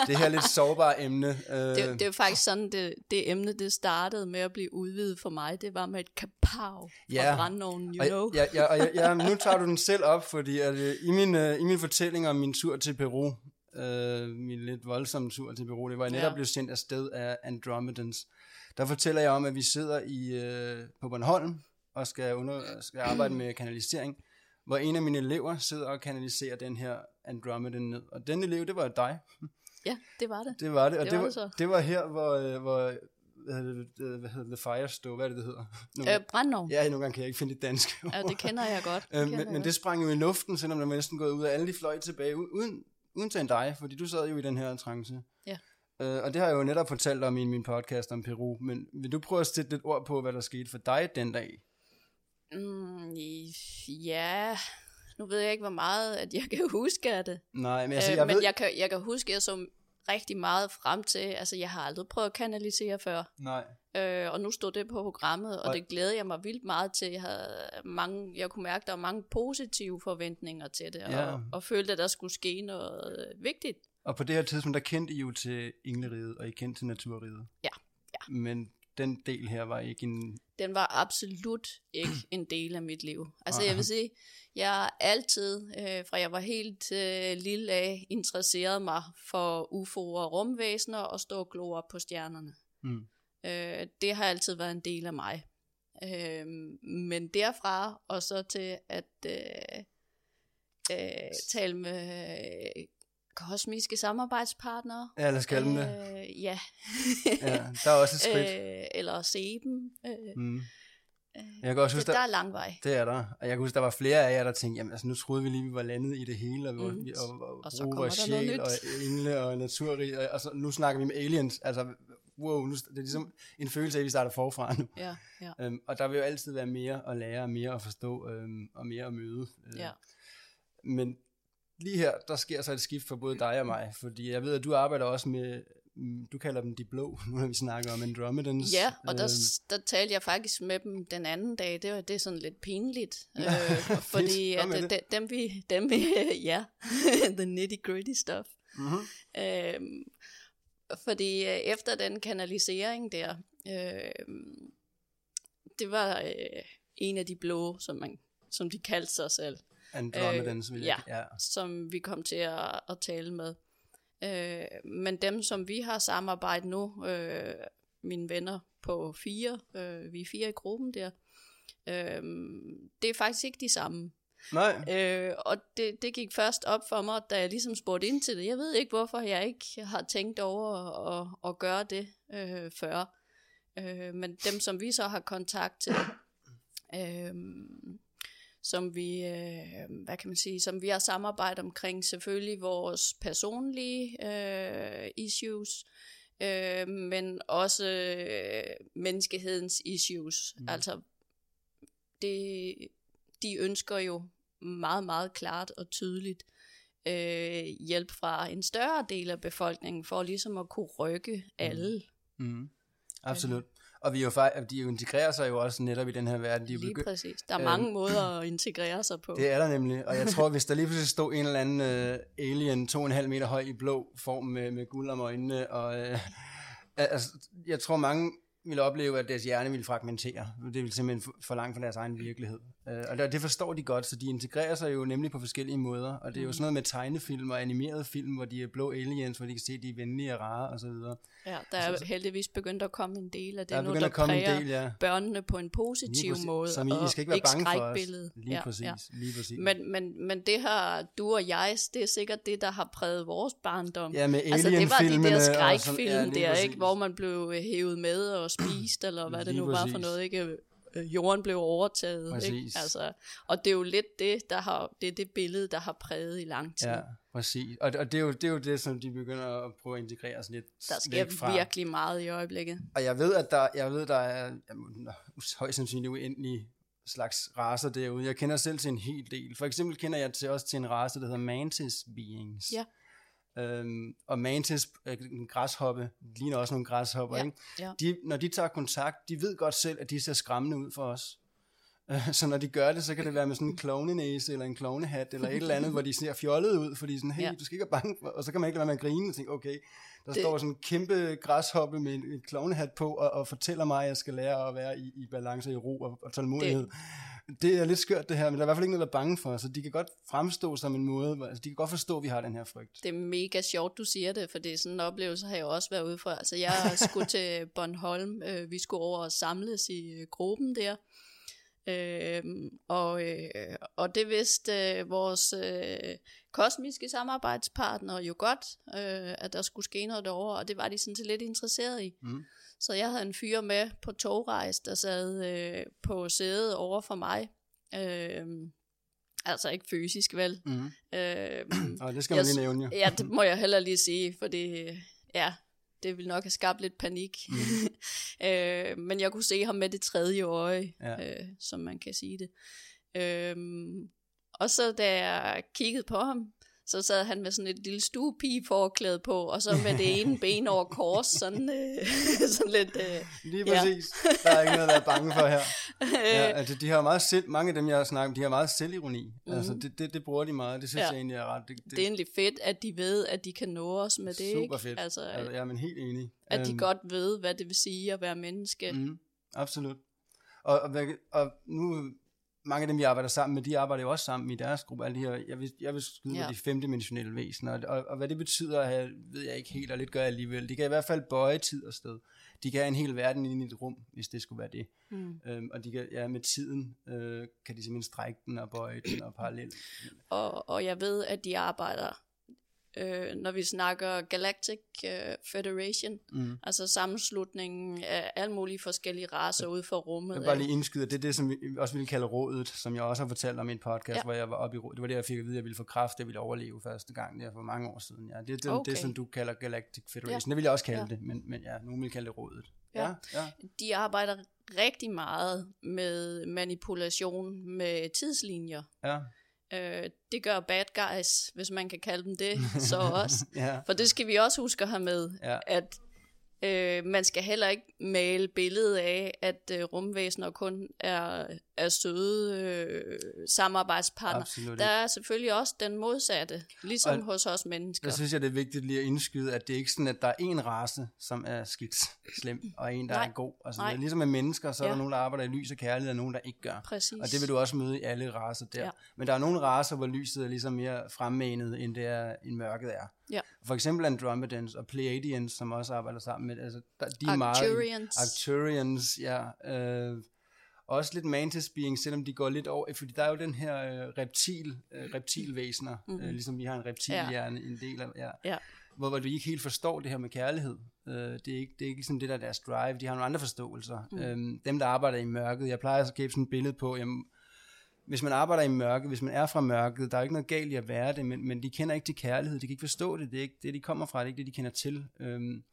det her lidt sårbare emne. Uh, Det, det er jo faktisk sådan, det, det emne, det startede med at blive udvidet for mig. Det var med et kapav fra Ja. brandovnen, you og, know. ja, ja, og ja, ja, nu tager du den selv op, fordi at, uh, i, min, uh, i min fortælling om min tur til Peru, uh, min lidt voldsomme tur til Peru, det var jeg netop Ja. blev sendt afsted af Andromedans. Der fortæller jeg om, at vi sidder i uh, på Bornholm og skal, under, skal arbejde med kanalisering, hvor en af mine elever sidder og kanaliserer den her Andromedan ned. Og den elev, det var dig. Ja, det var det. Det var det, og Det det, var det så. det var her, hvor, øh, hvor hvad hedder det, øh, hvad hedder The Firestone, hvad er det, det hedder? Nu, Øh, brandovn. ja, nogle gange kan jeg ikke finde det danske Ja, det kender jeg godt. Det Øh, men, jeg men det sprang jo i luften, selvom der var næsten gået ud af alle de fløj tilbage, uden, uden til dig, fordi du sad jo i den her trance. Ja. Øh, og det har jeg jo netop fortalt om i min podcast om Peru, men vil du prøve at sætte lidt ord på, hvad der skete for dig den dag? Mm, ja, nu ved jeg ikke, hvor meget at jeg kan huske af det. Nej, men altså, øh, jeg men ved... jeg, kan, jeg kan huske, at jeg så rigtig meget frem til, altså jeg har aldrig prøvet at kanalisere før, Nej. øh, og nu stod det på programmet, og, Og- det glæder jeg mig vildt meget til. Jeg, havde mange, jeg kunne mærke, at der var mange positive forventninger til det, Ja. og, og følte, at der skulle ske noget øh, vigtigt. Og på det her tidspunkt, der kendte I jo til Engleriget, og I kendte til Naturriget. Ja. ja. men den del her var ikke en... Den var absolut ikke en del af mit liv. Altså jeg vil sige, jeg har altid, øh, fra jeg var helt øh, lille af, interesseret mig for UFO'er og rumvæsener og stå og glo op på stjernerne. Mm. Øh, det har altid været en del af mig. Øh, men derfra og så til at øh, øh, tale med kosmiske samarbejdspartnere. Ja, eller skal øh, det. Ja. ja. Der er også et skridt. Øh, eller Seben. Øh, mm. Jeg kan også huske, det, der, der er lang vej. Det er der. Og jeg kan huske, der var flere af jer, der tænkte, jamen altså nu troede vi lige, vi var landet i det hele, og, mm. og, og, og så kommer der sjæl, noget nyt. og engle og naturrig, og, og så, nu snakker vi med aliens. Altså, wow, nu, det er ligesom en følelse af, at vi starter forfra nu. Ja, ja. Øhm, og der vil jo altid være mere at lære, og mere at forstå, øhm, og mere at møde. Øh. Ja. Men lige her, der sker så et skift for både dig og mig, fordi jeg ved, at du arbejder også med, mm, du kalder dem de blå, nu har vi snakket om Andromedans. Ja, og der, øh, der talte jeg faktisk med dem den anden dag, det var det er sådan lidt pinligt, øh, fordi at, de, øh, dem vi, dem vi, ja, the nitty gritty stuff. Mm-hmm. Øh, fordi efter den kanalisering der, øh, det var øh, en af de blå, som, man, som de kaldte sig selv. Andromedans, øh, ja, ja, som vi kom til at, at tale med. Øh, men dem, som vi har samarbejdet nu, øh, mine venner på fire, øh, vi er fire i gruppen der, øh, det er faktisk ikke de samme. Nej. Øh, og det, det gik først op for mig, da jeg ligesom spurgte ind til det. Jeg ved ikke, hvorfor jeg ikke har tænkt over at, at, at gøre det øh, før. Øh, men dem, som vi så har kontakt til, øh, som vi, øh, hvad kan man sige, som vi har samarbejdet omkring selvfølgelig vores personlige øh, issues, øh, men også øh, menneskehedens issues. Mm. Altså, det, de ønsker jo meget, meget klart og tydeligt øh, hjælp fra en større del af befolkningen, for ligesom at kunne rykke mm. alle. Mm. Absolut. Og vi jo faktisk, de integrerer sig jo også netop i den her verden. De lige præcis. Der er mange øh, måder at integrere sig på. Det er der nemlig. Og jeg tror, hvis der lige pludselig stod en eller anden uh, alien, to og en halv meter høj i blå form med, med guld om øjnene, og uh, altså, jeg tror mange ville opleve, at deres hjerne ville fragmentere. Det ville simpelthen for langt fra deres egen virkelighed. Øh, og det forstår de godt, så de integrerer sig jo nemlig på forskellige måder. Og det er jo mm. sådan noget med tegnefilm og animerede film, hvor de er blå aliens, hvor de kan se, at de er venlige og rare osv. Ja, der er så, heldigvis begyndt at komme en del af det nu, der, der præger del, ja. børnene på en positiv præcis, måde. Som I, I skal ikke være bange for os. Lige ja, præcis. Ja. Lige præcis. Men, men, men det her, du og jeg, det er sikkert det, der har præget vores barndom. Ja, med altså, det var de der skrækfilm ja, der, ikke, hvor man blev hævet med og spist, eller hvad det nu var for noget, ikke? Øh, jorden blev overtaget. Ikke? Altså, og det er jo lidt det, der har, det er det billede, der har præget i lang tid. Ja, præcis. Og, og det, er jo, det er jo det, som de begynder at prøve at integrere sig lidt Der sker fra. virkelig meget i øjeblikket. Og jeg ved, at der, jeg ved, der er jamen, højst sandsynligt uendelige slags raser derude. Jeg kender selv til en hel del. For eksempel kender jeg til, også til en race, der hedder Mantis Beings. Ja. Øhm, og mantis, øh, en græshoppe, ligner også nogle græshopper, ja, ikke? Ja. De, når de tager kontakt, de ved godt selv, at de ser skræmmende ud for os. Øh, så når de gør det, så kan det være med sådan en klovnenæse, eller en klovnehat, eller et eller andet, hvor de ser fjollet ud, fordi sådan, hey, ja. du skal ikke være bange for, og så kan man ikke lade være med at grine, og tænke, okay, der det... står sådan en kæmpe græshoppe med en, en klovnehat på, og, og fortæller mig, at jeg skal lære at være i, i balance, i ro og, og tålmodighed. Det det er lidt skørt det her, men der er i hvert fald ikke noget, der er bange for, så de kan godt fremstå som en måde, altså de kan godt forstå, at vi har den her frygt. Det er mega sjovt, du siger det, for det er sådan en oplevelse, har jeg også været ude for. Altså jeg skulle til Bornholm, øh, vi skulle over og samles i øh, gruppen der, øh, og, øh, og det vidste øh, vores øh, kosmiske samarbejdspartner jo godt, øh, at der skulle ske noget derovre, og det var de sådan set lidt interesseret i. Mm. Så jeg havde en fyr med på togrejs, der sad øh, på sædet over for mig. Øh, altså ikke fysisk, vel? Mm. Øh, og det skal man jeg, lige nævne, ja. ja, det må jeg heller lige sige, for det, ja, det ville nok have skabt lidt panik. Mm. øh, men jeg kunne se ham med det tredje øje, ja. øh, som man kan sige det. Øh, og så da jeg kiggede på ham, så sad han med sådan et lille stuepige forklæde på, og så med det ene ben over kors, sådan, øh, sådan lidt... Øh, Lige ja. præcis. Der er ikke noget, der er bange for her. Ja, altså, de har meget selv, mange af dem, jeg har snakket med, de har meget selvironi. Mm-hmm. Altså, det, det, det bruger de meget. Det synes Ja. ja. jeg egentlig er ret. Det, det, det er egentlig fedt, at de ved, at de kan nå os med det, super ikke? fedt. Altså, altså, jeg er men helt enig. at de Øhm, godt ved, hvad det vil sige at være menneske. Mm, absolut. Og, og, og nu, mange af dem, vi arbejder sammen med, de arbejder jo også sammen i deres gruppe. Alle de her, jeg vil, jeg vil skyde Ja. ja. de femdimensionelle væsener. Og, og, og, hvad det betyder, ved jeg ikke helt, og lidt gør jeg alligevel. De kan i hvert fald bøje tid og sted. De kan have en hel verden inde i et rum, hvis det skulle være det. Mm. Øhm, og de kan, ja, med tiden øh, kan de simpelthen strække den og bøje den og parallelt. Og, og jeg ved, at de arbejder, øh, når vi snakker Galactic øh, Federation, Mm. altså sammenslutningen af alle mulige forskellige racer ude for rummet. Jeg vil bare lige indskyde, det er det, som vi også ville kalde rådet, som jeg også har fortalt om i en podcast, Ja. hvor jeg var oppe i rådet. Det var det, jeg fik at vide, at jeg ville få kraft, jeg ville overleve første gang, der for mange år siden. Ja, det er det, Okay. det som du kalder Galactic Federation. Ja. Det vil jeg også kalde ja. det, men, men ja, nogen vil kalde det rådet. Ja. Ja, ja. De arbejder rigtig meget med manipulation med tidslinjer. ja. Øh, det gør bad guys, hvis man kan kalde dem det, så også. ja. For det skal vi også huske at have med, Ja. at øh, man skal heller ikke male billedet af, at øh, rumvæsener kun er, er søde øh, samarbejdspartnere. Absolut Der er selvfølgelig også den modsatte, ligesom Og- hos os mennesker. Der synes jeg, det er vigtigt lige at indskyde, at det er ikke sådan, at der er en race, som er skidt slem, og en, der Nej. er god. Altså, det er ligesom med mennesker, så er Ja. der nogen, der arbejder i lys og kærlighed, og nogen, der ikke gør. Præcis. Og det vil du også møde i alle racer der. Ja. Men der er nogle racer, hvor lyset er ligesom mere fremmanet, end det er, end mørket er. Ja. For eksempel Andromedans og Pleiadians, som også arbejder sammen med, altså, der, de er meget... Arcturians. Arcturians, ja. Øh, også lidt mantis being, selvom de går lidt over, fordi der er jo den her øh, reptil, øh, reptilvæsener, mm-hmm. øh, ligesom vi har en reptilhjerne, en del af, ja. Ja. Hvor, hvor du ikke helt forstår det her med kærlighed. Øh, det, er ikke, det er ikke ligesom det, der er deres drive. De har nogle andre forståelser. Mm. Øhm, dem, der arbejder i mørket, jeg plejer at give sådan et billede på, jamen, hvis man arbejder i mørket, hvis man er fra mørket, der er ikke noget galt i at være det, men, men de kender ikke til kærlighed, de kan ikke forstå det, det er ikke det, de kommer fra, det er ikke det, de kender til. Øhm,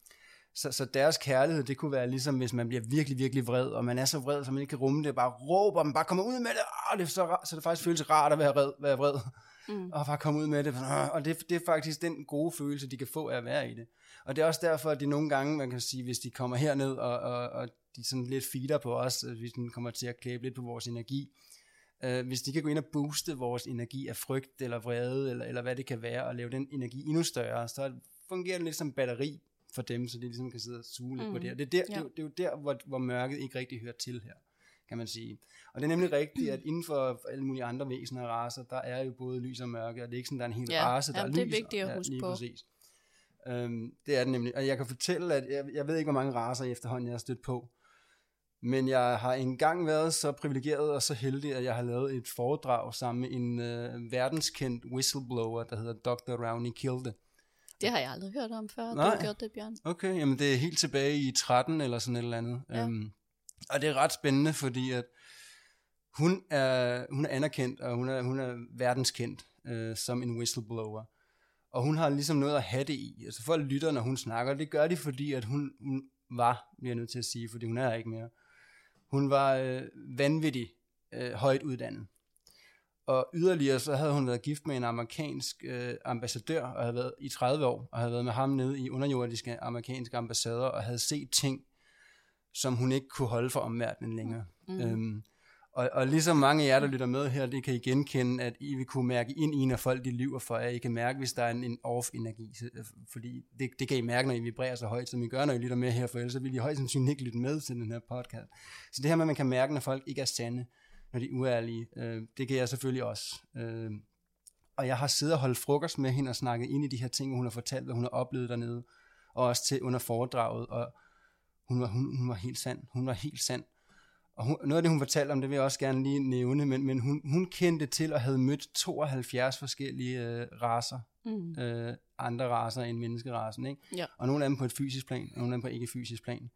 så, så deres kærlighed, det kunne være ligesom, hvis man bliver virkelig, virkelig vred, og man er så vred, så man ikke kan rumme det, bare råber, man bare kommer ud med det, ah, det så, så det faktisk føles rart at være vred, være vred. Mm. og bare komme ud med det, og det, det er faktisk den gode følelse, de kan få af at være i det. Og det er også derfor, at de nogle gange, man kan sige, hvis de kommer herned, og, og, og de sådan lidt feeder på os, hvis de kommer til at klæbe lidt på vores energi, øh, hvis de kan gå ind og booste vores energi af frygt, eller vrede, eller, eller hvad det kan være, og lave den energi endnu større, så fungerer det lidt som batteri for dem, så de ligesom kan sidde og suge lidt Mm. på det. Og det er, der, Ja. det, er jo- det er jo der, hvor, hvor mørket ikke rigtig hører til her kan man sige. Og det er nemlig rigtigt, at inden for alle mulige andre væsener og raser, der er jo både lys og mørke, og det er ikke sådan, der er en hel Ja, race, der jamen, er det er lys. vigtigt at ja, huske lige på. Præcis. Øhm, det er det nemlig. Og jeg kan fortælle, at jeg, jeg ved ikke, hvor mange raser i efterhånden, jeg har stødt på. Men jeg har engang været så privilegeret og så heldig, at jeg har lavet et foredrag sammen med en øh, verdenskendt whistleblower, der hedder Dr. Rowney Kilde. Det har jeg aldrig hørt om før. Du Nej. har gjort det, Bjørn. Okay, jamen det er helt tilbage i 13 eller sådan et eller andet. Ja. Øhm, og det er ret spændende, fordi at hun er, hun er anerkendt, og hun er, hun er verdenskendt øh, som en whistleblower. Og hun har ligesom noget at have det i. Altså folk lytter, når hun snakker. Det gør de, fordi at hun, hun var, bliver jeg nødt til at sige, fordi hun er ikke mere. Hun var øh, vanvittig øh, højt uddannet. Og yderligere så havde hun været gift med en amerikansk øh, ambassadør, og havde været i 30 år, og havde været med ham nede i underjordiske amerikanske ambassader, og havde set ting, som hun ikke kunne holde for omverdenen længere. Mm. Øhm, og, og ligesom mange af jer, der lytter med her, det kan I genkende, at I vil kunne mærke ind i, når folk de lyver for jer. I kan mærke, hvis der er en, en off-energi, så- fordi det, det kan I mærke, når I vibrerer så højt, som I gør, når I lytter med her, for ellers vil I højst sandsynligt ikke lytte med til den her podcast. Så det her med, at man kan mærke, når folk ikke er sande, når de er uærlige, øh, det kan jeg selvfølgelig også. Øh, og jeg har siddet og holdt frokost med hende og snakket ind i de her ting, hun har fortalt, hvad hun har oplevet dernede, og også til under foredraget, og hun var, hun, hun var helt sand. Hun var helt sand. Og hun, noget af det, hun fortalte om, det vil jeg også gerne lige nævne, men, men hun, hun kendte til og havde mødt 72 forskellige øh, raser, Mm. øh, andre raser end menneskerasen, ikke? Ja. Og nogle af dem på et fysisk plan, og nogle af dem på ikke fysisk plan.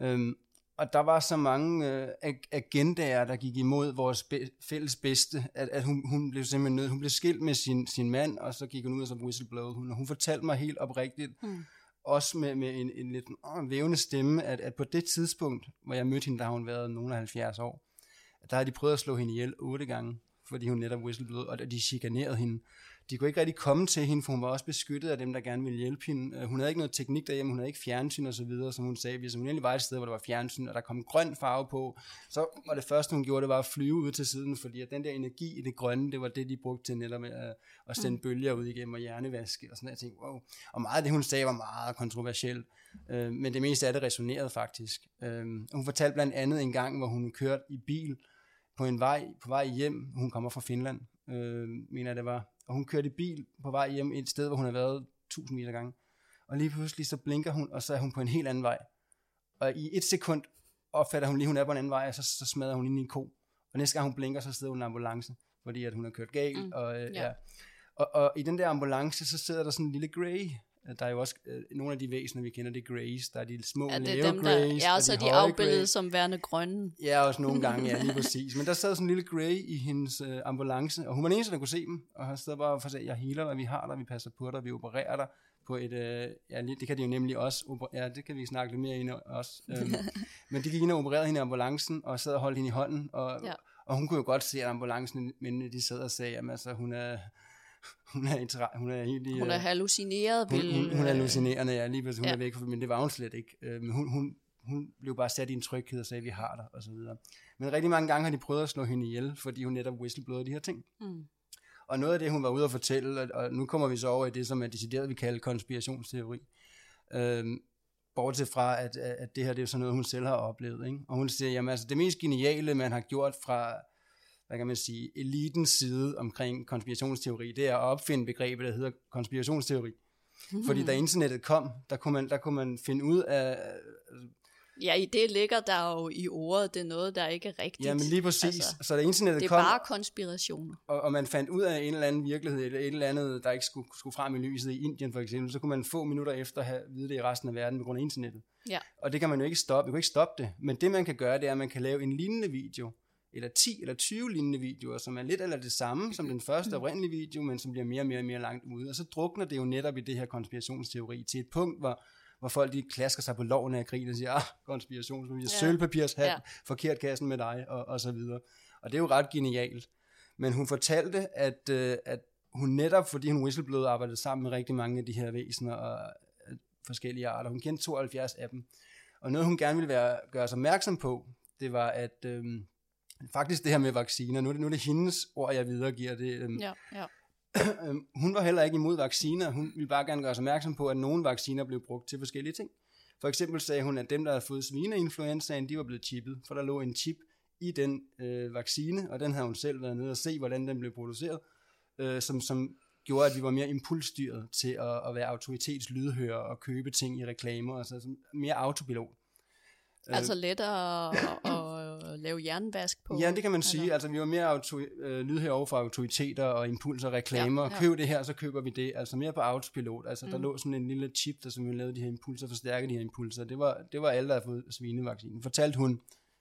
Øhm, og der var så mange øh, ag- agendaer, der gik imod vores be- fælles bedste, at, at hun, hun blev simpelthen nødt. Hun blev skilt med sin, sin mand, og så gik hun ud og så whistleblowede hun. Og hun fortalte mig helt oprigtigt, Mm. også med, med en, en lidt åh, vævende stemme, at, at på det tidspunkt, hvor jeg mødte hende, der har hun været nogle af 70 år, at der har de prøvet at slå hende ihjel otte gange, fordi hun netop whistleblowede, og de chikanerede hende. De kunne ikke rigtig komme til hende, for hun var også beskyttet af dem, der gerne ville hjælpe hende. Øh, hun havde ikke noget teknik derhjemme, hun havde ikke fjernsyn og så videre, som hun sagde. Hvis hun egentlig var et sted, hvor der var fjernsyn, og der kom grøn farve på, så var det første, hun gjorde, det var at flyve ud til siden, fordi at den der energi i det grønne, det var det, de brugte til netop at, at sende mm. bølger ud igennem og hjernevaske og sådan noget. Jeg tænkte, wow. Og meget af det, hun sagde, var meget kontroversielt. Øh, men det meste af det resonerede faktisk. Øh, hun fortalte blandt andet en gang, hvor hun kørte i bil på en vej, på vej hjem. Hun kommer fra Finland, øh, mener det var og hun kørte i bil på vej hjem et sted, hvor hun har været tusind meter gange. Og lige pludselig så blinker hun, og så er hun på en helt anden vej. Og i et sekund opfatter hun lige, hun er på en anden vej, og så, så smadrer hun ind i en ko. Og næste gang hun blinker, så sidder hun i en ambulance, fordi at hun har kørt galt. Mm. Og, øh, ja. Ja. Og, og i den der ambulance, så sidder der sådan en lille grey, der er jo også øh, nogle af de væsener, vi kender, det er Grays. Der er de små ja, det er dem, der, Ja, og så er de, de afbildet som værende grønne. Ja, også nogle gange, ja, lige præcis. Men der sad sådan en lille Gray i hendes øh, ambulance, og hun var den eneste, der kunne se dem. Og han stod bare for at sige, jeg healer dig, vi har dig, vi passer på dig, vi opererer dig på et, øh, ja, det kan de jo nemlig også, ja, det kan vi snakke lidt mere ind også. Øhm, men de gik ind og opererede hende i ambulancen, og sad og holdt hende i hånden, og, ja. og hun kunne jo godt se, at ambulancen, men de sad og sagde, at altså, hun er, hun er, hun er helt i, Hun er hallucineret. Hun, hun, hun er hallucinerende, ja, lige hun ja. er væk, men det var hun slet ikke. Øh, men hun, hun, hun blev bare sat i en tryghed og sagde, vi har dig, og så videre. Men rigtig mange gange har de prøvet at slå hende ihjel, fordi hun netop whistleblowede de her ting. Mm. Og noget af det, hun var ude at fortælle, og nu kommer vi så over i det, som er decideret, vi kalder konspirationsteori. Øhm, bortset fra, at, at det her det er sådan noget, hun selv har oplevet. Ikke? Og hun siger, jamen altså det mest geniale, man har gjort fra hvad kan man sige, elitens side omkring konspirationsteori, det er at opfinde begrebet, der hedder konspirationsteori. Mm. Fordi da internettet kom, der kunne man, der kunne man finde ud af... Ja, i det ligger der jo i ordet, det er noget, der ikke er rigtigt. Ja, men lige præcis. Altså, så da internettet kom... Det er kom, bare konspirationer. Og, og man fandt ud af en eller anden virkelighed, eller et eller andet, der ikke skulle, skulle frem i lyset i Indien for eksempel, så kunne man få minutter efter have vide det i resten af verden på grund af internettet. Ja. Og det kan man jo ikke stoppe. Man kan ikke stoppe det. Men det man kan gøre, det er, at man kan lave en lignende video, eller 10 eller 20 lignende videoer, som er lidt eller det samme som den første oprindelige video, men som bliver mere og mere og mere langt ude. Og så drukner det jo netop i det her konspirationsteori til et punkt, hvor, hvor folk de klasker sig på loven af grin og siger, ah, konspirationsteori, ja. sølvpapirshat, ja. forkert kassen med dig, og, og så videre. Og det er jo ret genialt. Men hun fortalte, at, øh, at hun netop, fordi hun whistleblowede, arbejdede sammen med rigtig mange af de her væsener og øh, forskellige arter. Hun kendte 72 af dem. Og noget, hun gerne ville være, gøre sig opmærksom på, det var, at øh, faktisk det her med vacciner, nu er det, nu er det hendes ord, jeg videregiver det. Øhm, ja, ja. Øhm, hun var heller ikke imod vacciner, hun ville bare gerne gøre sig opmærksom på, at nogle vacciner blev brugt til forskellige ting. For eksempel sagde hun, at dem, der havde fået svineinfluenzaen, de var blevet chippet, for der lå en chip i den øh, vaccine, og den havde hun selv været nede og se, hvordan den blev produceret, øh, som, som gjorde, at vi var mere impulsstyret til at, at være autoritetslydhører og købe ting i reklamer, altså mere autopilot. Altså lettere at, at lave jernvask på? Ja, det kan man sige. Altså vi var mere auto- øh, lydhør over for autoriteter og impulser og reklamer. Ja, ja. Køb det her, så køber vi det. Altså mere på autopilot. Altså mm. der lå sådan en lille chip, der som vi lavede de her impulser, forstærke de her impulser. Det var, det var alle, der havde fået svinevaccinen. Fortalte hun,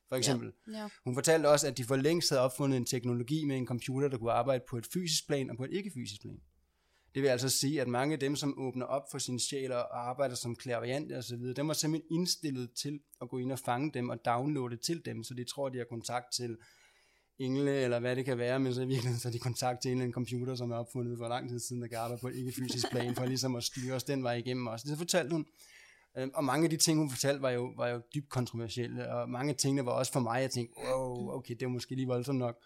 for eksempel. Ja. Ja. Hun fortalte også, at de for længst havde opfundet en teknologi med en computer, der kunne arbejde på et fysisk plan og på et ikke-fysisk plan. Det vil altså sige, at mange af dem, som åbner op for sin sjæl og arbejder som klaverjant og så videre, dem var simpelthen indstillet til at gå ind og fange dem og downloade til dem, så de tror, de har kontakt til engle, eller hvad det kan være, men så i virkeligheden så er de kontakt til en eller anden computer, som er opfundet for lang tid siden, der kan arbejde på et ikke-fysisk plan, for ligesom at styre os den vej igennem os. Det fortalte hun. Øhm, og mange af de ting, hun fortalte, var jo, var jo dybt kontroversielle, og mange af tingene var også for mig, jeg tænkte, wow, okay, det er måske lige voldsomt nok.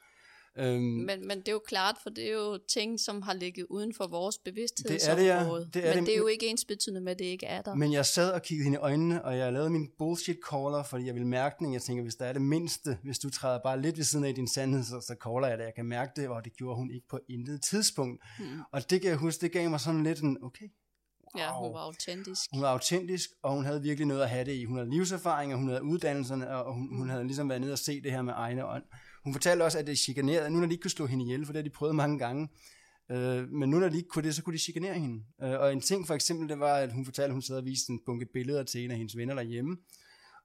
Øhm, men, men det er jo klart, for det er jo ting, som har ligget uden for vores bevidsthed. Det er det, ja. Det er men det. det er jo ikke ens betydende med, at det ikke er der. Men jeg sad og kiggede hende i øjnene, og jeg lavede min bullshit caller, fordi jeg ville mærke den. Jeg tænker, hvis der er det mindste, hvis du træder bare lidt ved siden af din sandhed, så, så caller jeg det. Jeg kan mærke det, og det gjorde hun ikke på intet tidspunkt. Hmm. Og det kan jeg huske, det gav mig sådan lidt en, okay, Wow. Ja, hun var autentisk. Hun var autentisk, og hun havde virkelig noget at have det i. Hun havde livserfaring, og hun havde uddannelserne, og hun, hun havde ligesom været nede og se det her med egne ånd. Hun fortalte også, at det chikanerede, nu når de ikke kunne slå hende ihjel, for det har de prøvet mange gange, øh, men nu når de ikke kunne det, så kunne de chikanere hende. Øh, og en ting for eksempel, det var, at hun fortalte, at hun sad og viste en bunke billeder til en af hendes venner derhjemme,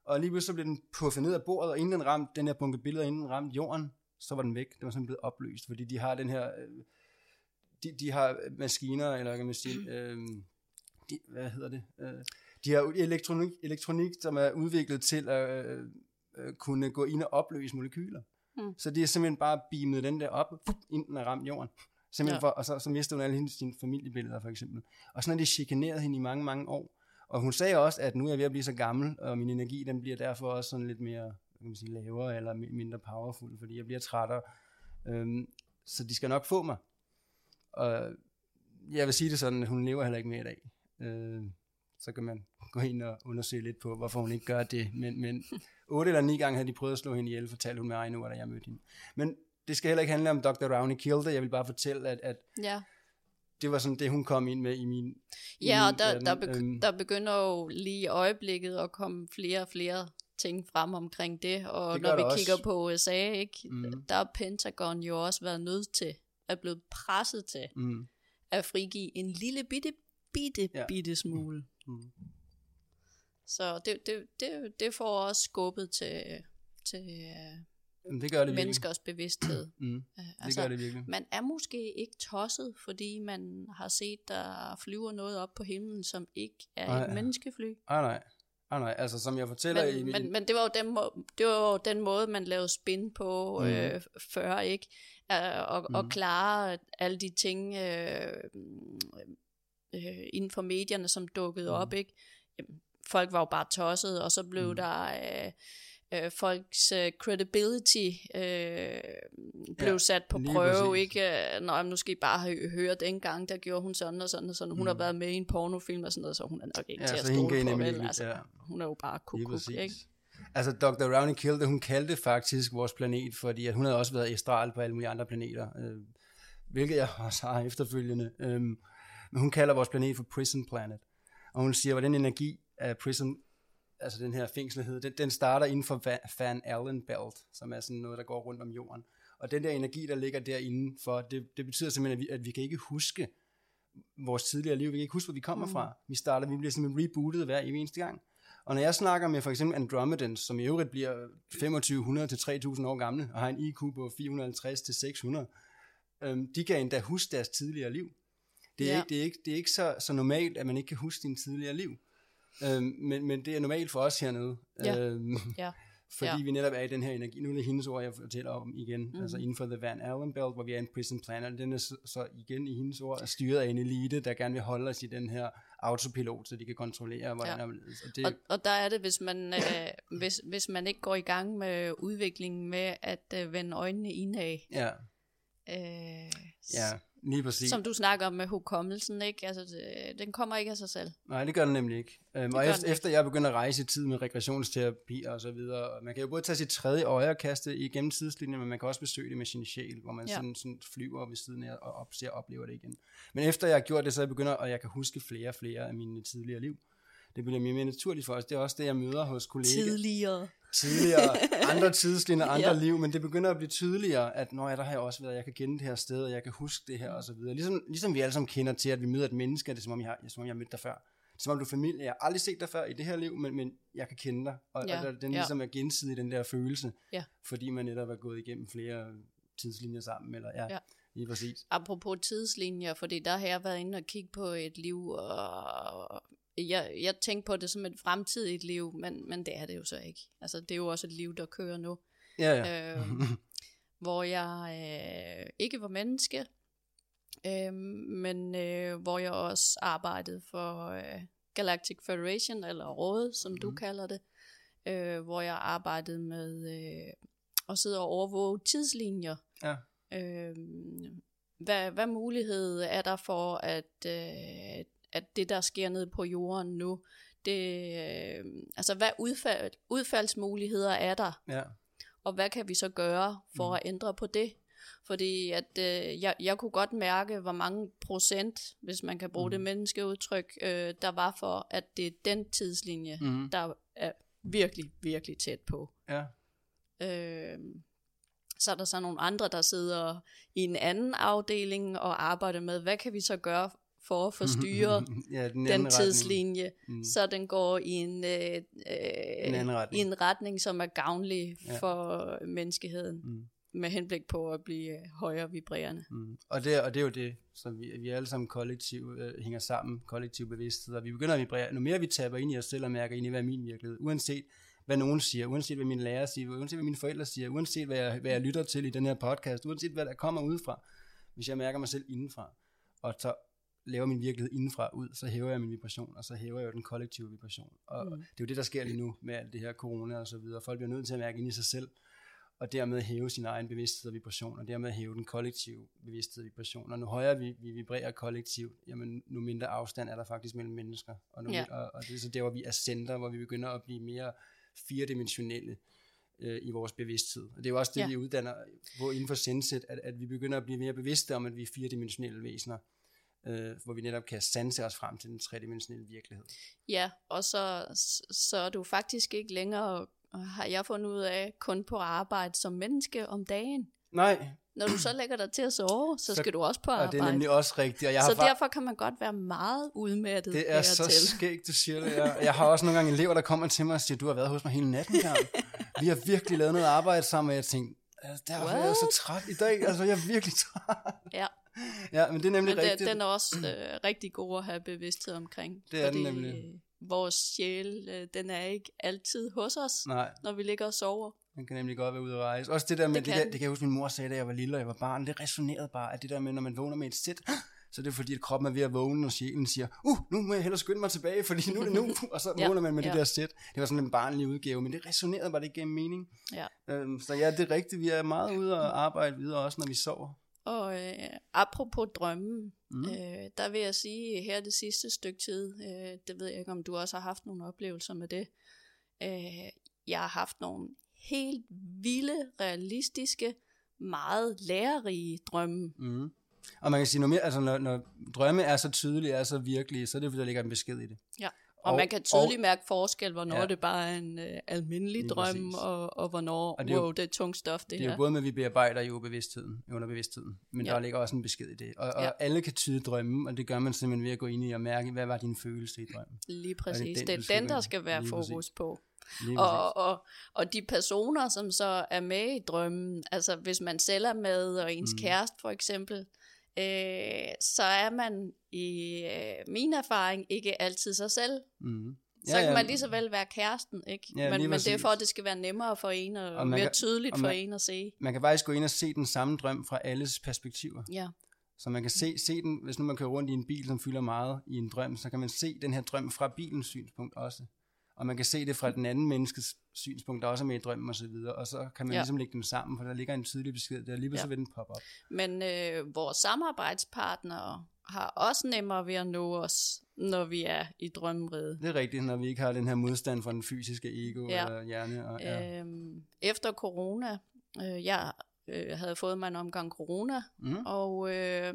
og lige pludselig så blev den puffet ned af bordet, og inden den ramte, den her bunke billeder, inden den ramte jorden, så var den væk. Den var sådan blevet opløst, fordi de har den her, øh, de, de har maskiner, eller kan man sige, øh, de, hvad hedder det, øh, de har elektronik, elektronik, som er udviklet til at øh, øh, kunne gå ind og opløse molekyler. Mm. Så de er simpelthen bare beamet den der op, ind den er ramt jorden. Simpelthen Ja. for, og så, så mistede hun alle hendes sine familiebilleder, for eksempel. Og sådan har de chikaneret hende i mange, mange år. Og hun sagde også, at nu er jeg ved at blive så gammel, og min energi, den bliver derfor også sådan lidt mere, hvad kan man sige, lavere, eller mi- mindre powerful, fordi jeg bliver trættere. Øhm, så de skal nok få mig. Og jeg vil sige det sådan, at hun lever heller ikke mere i dag. Øh, så kan man gå ind og undersøge lidt på, hvorfor hun ikke gør det. Men, men otte eller ni gange havde de prøvet at slå hende ihjel, fortalte hun mig nu, da jeg mødte hende. Men det skal heller ikke handle om Dr. Rowney Killed. Jeg vil bare fortælle, at, at Ja, det var sådan det, hun kom ind med i min i ja og min der, verden. der, begy- Øhm, der begynder jo lige i øjeblikket at komme flere og flere ting frem omkring det, og Det når vi der også. kigger på USA, ikke, Mhm. der har Pentagon jo også været nødt til, er blevet presset til mm, at frigive en lille bitte, bitte, Ja. bitte smule. mm. Så det, det, det, det får også skubbet til, til øh, Jamen, det gør det virkelig. menneskers bevidsthed. Mm, Øh, det gør det virkelig. Man er måske ikke tosset, fordi man har set, der flyver noget op på himlen, som ikke er Nej. et menneskefly. Ah, nej. Ah, nej, altså som jeg fortæller i Men, min... men, men det var jo den, må, det var jo den måde, man lavede spin på Mhm. øh, før, ikke? Øh, og, mm. og Mhm. klare alle de ting øh, øh, inden for medierne, som dukkede mm. op, ikke? Jamen, folk var jo bare tosset, og så blev mm. der... Øh, øh, folks øh, credibility øh, blev Ja, sat på prøve, præcis. ikke? Øh, Nå, nu skal I bare hø- høre, dengang, der gjorde hun sådan og sådan og sådan. Hun mm. har været med i en pornofilm og sådan noget, så hun er nok ikke Ja, til at stole på, vel? Altså, ja. hun er jo bare kukuk, ikke? Altså Dr. Rowney Killed, hun kaldte faktisk vores planet, fordi at hun havde også været astral på alle mulige andre planeter, øh, hvilket jeg også har efterfølgende. Øh, men hun kalder vores planet for Prison Planet. Og hun siger, den energi af Prison, altså den her fængslighed, den, den starter inden for Va- Van Allen Belt, som er sådan noget, der går rundt om jorden. Og den der energi, der ligger derinde for, det, det betyder simpelthen, at vi, at vi kan ikke huske vores tidligere liv. Vi kan ikke huske, hvor vi kommer mm. fra. Vi starter, vi bliver simpelthen rebootet hver eneste gang. Og når jeg snakker med for eksempel Andromedans, som i øvrigt bliver 2500 til 3000 år gamle, og har en IQ på 450 til 600, øhm, de kan endda huske deres tidligere liv. Det er, Ja. ikke, det er, ikke, det er ikke så, så normalt, at man ikke kan huske sin tidligere liv. Øhm, men, men det er normalt for os hernede. Ja. Øhm, Ja. fordi Ja. vi netop er i den her energi. Nu er det hendes ord, jeg fortæller om igen. Mm. Altså inden for The Van Allen Belt, hvor vi er en prison planet. Den er så, så igen i hendes ord styret af en elite, der gerne vil holde os i den her autopilot, så de kan kontrollere, hvordan ja. og det, Og, og der er det, hvis man, øh, hvis, hvis man ikke går i gang med udviklingen med at øh, vende øjnene indad. ja, Øh, ja, lige præcis. Som du snakker om med hukommelsen, ikke? Altså, det, den kommer ikke af sig selv. Nej, det gør den nemlig ikke. Øhm, og efter, efter jeg begynder at rejse i tid med regressionsterapi og så videre, og man kan jo både tage sit tredje øje og kaste igennem tidslinjen, men man kan også besøge det med sin sjæl, hvor man Ja. sådan, sådan flyver ved siden af og op, ser og oplever det igen. Men efter jeg har gjort det, så jeg begynder, og jeg kan huske flere og flere af mine tidligere liv. Det bliver mere mere naturligt for os. Det er også det, jeg møder hos kollegaer. Tidligere. Tidligere, andre tidslinjer, andre Ja. ja. liv, men det begynder at blive tydeligere, at når ja, der har jeg også været, jeg kan kende det her sted, og jeg kan huske det her, og så videre. Ligesom, ligesom vi alle sammen kender til, at vi møder et menneske, det er som om, jeg har, som om jeg har mødt dig før. Det er som om du er familie, jeg har aldrig set dig før i det her liv, men, men jeg kan kende dig. Og, Ja, ja. og den ja. ligesom er gensidig, den der følelse, Ja. fordi man netop er gået igennem flere tidslinjer sammen, eller ja, Ja. ja. lige præcis. Apropos tidslinjer, fordi der har jeg været inde og kigge på et liv, og jeg, jeg tænkte på det som et fremtidigt liv, men, men det er det jo så ikke. Altså, det er jo også et liv, der kører nu. Ja, ja. øh, hvor jeg øh, ikke var menneske, øh, men øh, hvor jeg også arbejdede for øh, Galactic Federation, eller rådet, som du Mhm. kalder det, øh, hvor jeg arbejdede med øh, at sidde og overvåge tidslinjer. Ja. Øh, hvad, hvad mulighed er der for, at, øh, at det, der sker nede på jorden nu, det, øh, altså hvad udfald, udfaldsmuligheder er der? ja. Og hvad kan vi så gøre for Mm. at ændre på det? Fordi at øh, jeg, jeg kunne godt mærke, hvor mange procent, hvis man kan bruge mm. det Mhm. menneskeudtryk, øh, der var for, at det er den tidslinje, mm. Der er virkelig, virkelig tæt på. ja. Øh, så er der så nogle andre, der sidder i en anden afdeling og arbejder med, hvad kan vi så gøre for at forstyrre ja, den, den tidslinje, retning. Mm. så den går i en, øh, En øh, i retning. en retning, som er gavnlig Ja. for menneskeheden, Mm. med henblik på at blive øh, højere vibrerende. Mm. Og, det, og det er jo det, som vi, vi alle sammen kollektiv øh, hænger sammen, kollektiv bevidsthed, og vi begynder at vibrere. Nu mere vi taber ind i os selv og mærker ind i, hvad er min virkelighed, uanset hvad nogen siger, uanset hvad mine lærere siger, uanset hvad mine forældre siger, uanset hvad jeg, hvad jeg lytter til i den her podcast, uanset hvad der kommer udefra. Hvis jeg mærker mig selv indenfra, og så laver min virkelighed indenfra ud, så hæver jeg min vibration, og så hæver jeg jo den kollektive vibration. Og mm. det er jo det, der sker lige nu med alt det her corona og så videre. Folk bliver nødt til at mærke ind i sig selv, og dermed hæve sin egen bevidsthed og vibration, og dermed hæve den kollektive bevidsthed og vibration. Og nu højere vi, vi vibrerer kollektivt, jamen nu mindre afstand er der faktisk mellem mennesker. Og, nu, Ja. og, og det er så der, hvor vi er center, hvor vi begynder at blive mere firedimensionelle øh, i vores bevidsthed. Og det er jo også det, Ja. vi uddanner på inden for Senset, at, at vi begynder at blive mere bevidste om, at vi er firedimensionelle væsener, øh, hvor vi netop kan sanse os frem til den tredimensionelle virkelighed. Ja, og så, så er du faktisk ikke længere, har jeg fundet ud af, kun på arbejde som menneske om dagen. Nej, Når du så lægger dig til at sove, så Så- skal du også på og det er arbejde. nemlig også rigtigt. Og jeg har Så derfor kan man godt være meget udmattet Det er så hertil. skægt, du siger det. Jeg, jeg har også nogle gange elever, der kommer til mig og siger, du har været hos mig hele natten, Karl. Vi har virkelig lavet noget arbejde sammen, og jeg tænkte, altså, derfor er jeg så træt i dag. Altså, jeg er virkelig træt. Ja, Ja, men det er nemlig men det, rigtigt. den er også øh, rigtig god at have bevidsthed omkring. Det er den fordi, nemlig. øh, Vores sjæl, øh, den er ikke altid hos os, Nej, når vi ligger og sover. man kan nemlig godt være ude at rejse. Også det der med, Det det, kan kan, det kan jeg huske, min mor sagde, da jeg var lille, og jeg var barn. Det resonerede bare, at det der med, når man vågner med et sæt, så er det fordi, at kroppen er ved at vågne, og sjælen siger, uh, nu må jeg hellere skynde mig tilbage, fordi nu er det nu, og så Ja, vågner man med det ja. der sæt. Det var sådan en barnlig udgave, men det resonerede bare, det gav mening. Ja. Øhm, så ja, det er rigtigt, vi er meget ude og arbejde videre, også når vi sover. Og øh, apropos drømmen, Mm. mm. øh, der vil jeg sige, her det sidste stykke tid, øh, det ved jeg ikke, om du også har haft nogle oplevelser med det. Øh, jeg har haft nogle helt vilde, realistiske, meget lærerige drømme. Mm. Og man kan sige mere, altså når, når drømme er så tydelige, er så virkelige, så er det fordi, der ligger en besked i det. Ja. Og, og man kan tydeligt og, mærke forskel, hvornår Ja. det bare er en øh, almindelig drøm, og, og hvornår, Og det det er jo- wow, det er tungt stof, det, Det er her. jo både med, at vi bearbejder i ubevidstheden, i underbevidstheden, men Ja. der ligger også en besked i det. Og, og Ja. alle kan tyde drømme, og det gør man simpelthen ved at gå ind i og mærke, hvad var din følelse i drømmen. Lige præcis. den, Det er den, der skal være fokus præcis. på. Og, og, og de personer, som så er med i drømmen, altså hvis man selv er med, og ens mm. kæreste for eksempel, øh, så er man i øh, min erfaring ikke altid sig selv. mm. Så ja, kan man lige så vel være kæresten, ikke? Ja, men, men det er for, at det skal være nemmere for en, og, Og mere kan- tydeligt og for man- en at se. Man kan faktisk gå ind og se den samme drøm fra alles perspektiver. Ja, Så man kan se, se den, hvis nu man kører rundt i en bil, som fylder meget i en drøm, så kan man se den her drøm fra bilens synspunkt også. Og man kan se det fra den anden menneskes synspunkt, der også er med i drømmen og så videre. Og så kan man ja. Ligesom lægge dem sammen, for der ligger en tydelig besked der. Lige så Ja. vil den poppe op. men øh, vores samarbejdspartnere har også nemmere ved at nå os, når vi er i drømmeriget. Det er rigtigt, når vi ikke har den her modstand fra den fysiske ego Ja. eller hjerne. Og, ja. Øhm, efter corona, øh, jeg øh, havde fået mig en omgang corona, Mm. og øh,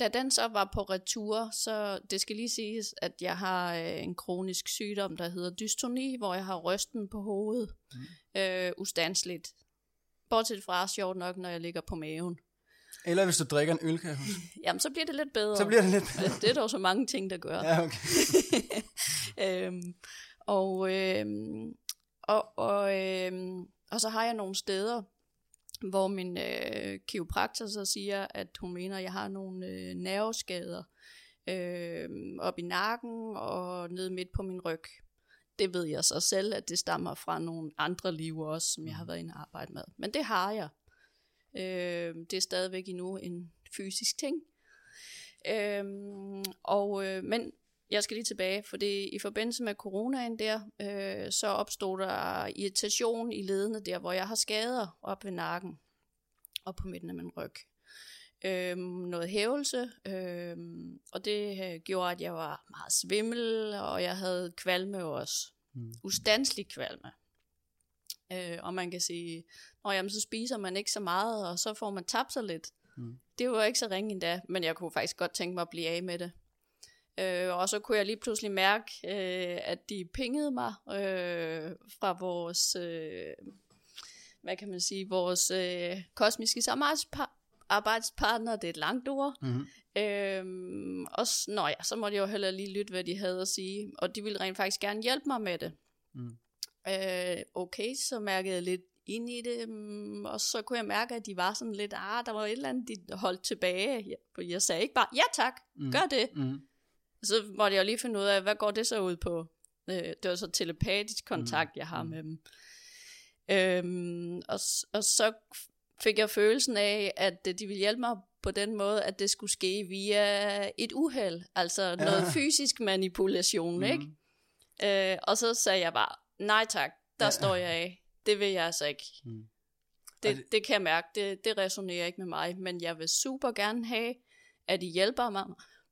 da den så var på retur, så det skal lige siges, at jeg har øh, en kronisk sygdom, der hedder dystoni, hvor jeg har rysten på hovedet mm. øh, ustandsligt. Bortset fra, sjovt nok, når jeg ligger på maven. Eller hvis du drikker en øl, kan jeg huske. Jamen, så bliver det lidt bedre. Så bliver det lidt bedre. Det er dog så mange ting, der gør. Ja, okay. øhm, og, øhm, og, og, øhm, og så har jeg nogle steder, hvor min øh, kiropraktor så siger, at hun mener, at jeg har nogle øh, nerveskader øh, op i nakken og ned midt på min ryg. Det ved jeg så selv, at det stammer fra nogle andre liv også, som jeg har været inde og arbejde med. Men det har jeg. Øh, det er stadigvæk endnu en fysisk ting. Øh, og, øh, men jeg skal lige tilbage, for det i forbindelse med coronaen der, øh, så opstod der irritation i ledene der, hvor jeg har skader op ved nakken og på midten af min ryg. Øhm, noget hævelse, øhm, og det øh, gjorde, at jeg var meget svimmel, og jeg havde kvalme også. Mm. Ustandslig kvalme. Øh, og man kan sige, Nå, jamen, så spiser man ikke så meget, og så får man tabt sig lidt. Mm. Det var ikke så ringe endda, men jeg kunne faktisk godt tænke mig at blive af med det. Øh, og så kunne jeg lige pludselig mærke, øh, at de pingede mig øh, fra vores, øh, hvad kan man sige, vores øh, kosmiske samarbejdspa- arbejdspartner, det er et langt ord. Mm-hmm. Øhm, og nå ja, så måtte jeg jo heller lige lytte, hvad de havde at sige. Og de ville rent faktisk gerne hjælpe mig med det. Mm. Øh, okay, så mærkede jeg lidt ind i det, mm, og så kunne jeg mærke, at de var sådan lidt, ah, der var et eller andet, de holdt tilbage. Jeg, jeg sagde ikke bare, ja tak, Mm. gør det. Mm. Så måtte jeg jo lige finde ud af, hvad går det så ud på? Øh, det var så telepatisk kontakt, jeg har Mm. med dem. Øhm, og, og så fik jeg følelsen af, at de ville hjælpe mig på den måde, at det skulle ske via et uheld, altså noget fysisk manipulation, mm. ikke? Øh, og så sagde jeg bare, nej tak, der ja. står jeg af. Det vil jeg altså ikke. Mm. Det, det, det kan jeg mærke, det, det resonerer ikke med mig, men jeg vil super gerne have, at I hjælper mig,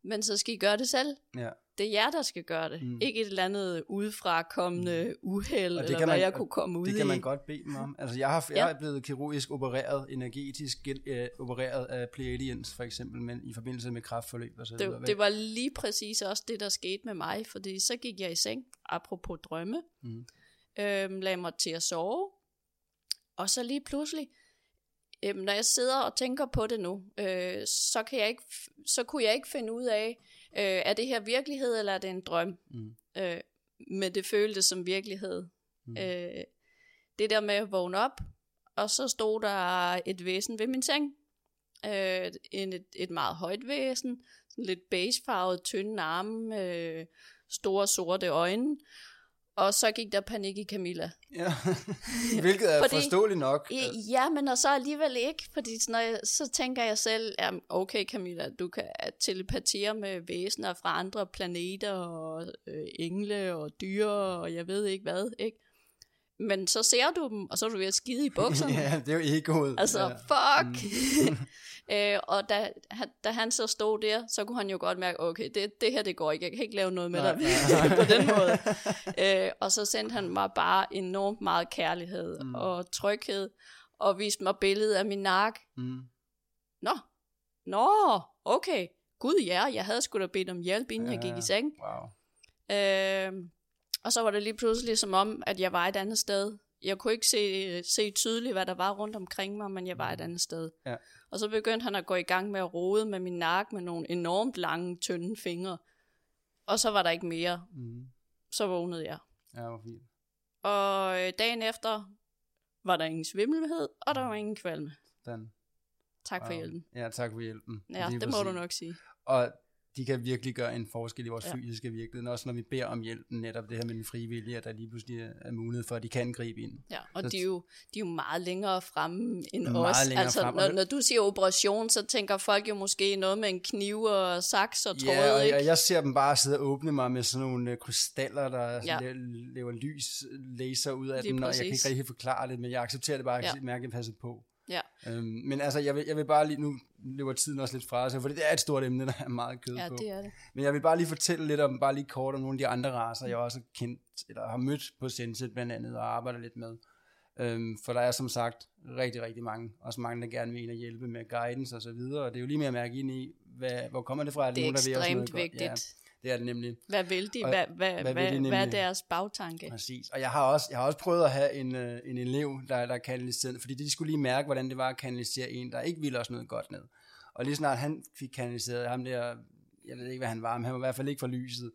men så skal I gøre det selv. Ja. Det er jer, der skal gøre det. Mm. Ikke et eller andet udefra kommende mm. uheld, eller hvad man, jeg kunne komme ud i. Det kan man godt bede dem om. Altså, jeg, har, jeg ja. er blevet kirurgisk opereret, energetisk uh, opereret af Pleiadians, for eksempel, men i forbindelse med kraftforløb og så det, videre. Det var lige præcis også det, der skete med mig, fordi så gik jeg i seng, apropos drømme, mm. øhm, lagde mig til at sove, og så lige pludselig, øhm, når jeg sidder og tænker på det nu, øh, så, kan jeg ikke, så kunne jeg ikke finde ud af, øh, er det her virkelighed, eller er det en drøm? Mm. Øh, men det føltes som virkelighed. Mm. Øh, det der med at vågne op, og så stod der et væsen ved min seng. Øh, en, et, et meget højt væsen, sådan lidt beigefarvet, tynde arme, øh, store sorte øjne, og så gik der panik i Camilla. Ja, hvilket er fordi, forståeligt nok. Ja, men og så alligevel ikke, fordi når jeg, så tænker jeg selv, ja, okay Camilla, du kan telepatere med væsener fra andre planeter, og øh, engle og dyr, og jeg ved ikke hvad, ikke? Men så ser du dem, og så er du ved at skide i bukserne. ja, det er jo egoet. Altså, ja. fuck! Mm. øh, og da, da han så stod der, så kunne han jo godt mærke, okay, det, det her det går ikke, jeg kan ikke lave noget med dig på den måde. øh, og så sendte han mig bare enormt meget kærlighed mm. og tryghed, og viste mig billedet af min nak. Mm. Nå, nå, okay, gud ja, jeg havde sgu da bedt om hjælp, inden ja. jeg gik i seng. Wow. Øh, og så var det lige pludselig som om, at jeg var et andet sted. Jeg kunne ikke se, se tydeligt, hvad der var rundt omkring mig, men jeg var et mm. andet sted. Ja. Og så begyndte han at gå i gang med at rode med min nakke med nogle enormt lange, tynde fingre. Og så var der ikke mere. Mm. Så vågnede jeg. Ja, hvor fint. Og øh, dagen efter var der ingen svimmelhed, og der var ingen kvalme. Den. Tak wow. for hjælpen. Ja, tak for hjælpen. Ja, det må du nok sige. Og de kan virkelig gøre en forskel i vores ja. fysiske virkelighed, også når vi beder om hjælpen, netop det her med den frie vilje, at der lige pludselig er mulighed for, at de kan gribe ind. Ja, og så, de, er jo, de er jo meget længere fremme end os. Altså, frem. når, når du siger operation, så tænker folk jo måske noget med en kniv og saks og tråd, ja, og ikke? Jeg, jeg ser dem bare sidde og åbne mig med sådan nogle uh, krystaller, der ja. laver lys, laser ud af lige dem, og jeg kan ikke rigtig forklare det, men jeg accepterer det bare, at jeg ja. mærke, at passe på. Ja. Øhm, men altså, jeg vil, jeg vil bare lige, nu løber tiden også lidt fra os, for det er et stort emne, der er meget kød ja, på. det er det. Men jeg vil bare lige fortælle lidt om, bare lige kort om nogle af de andre raser, jeg også har kendt, eller har mødt på Senset blandt andet, og arbejder lidt med. Øhm, for der er som sagt rigtig, rigtig mange, også mange, der gerne vil ind og hjælpe med guidance og så videre, og det er jo lige med at mærke ind i, hvad, hvor kommer det fra? Er det, det er nogen, der ekstremt vigtigt. Ja, det er det nemlig. Hvad vil de? Og, hvad, hvad, hvad, hvad, hvad er deres bagtanke? Præcis. Og jeg har også, jeg har også prøvet at have en, uh, en elev, der, der kanaliserede, fordi de skulle lige mærke, hvordan det var at kanalisere en, der ikke ville os noget godt ned. Og lige snart han fik kanaliseret ham der, jeg ved ikke, hvad han var, men han var i hvert fald ikke for lyset.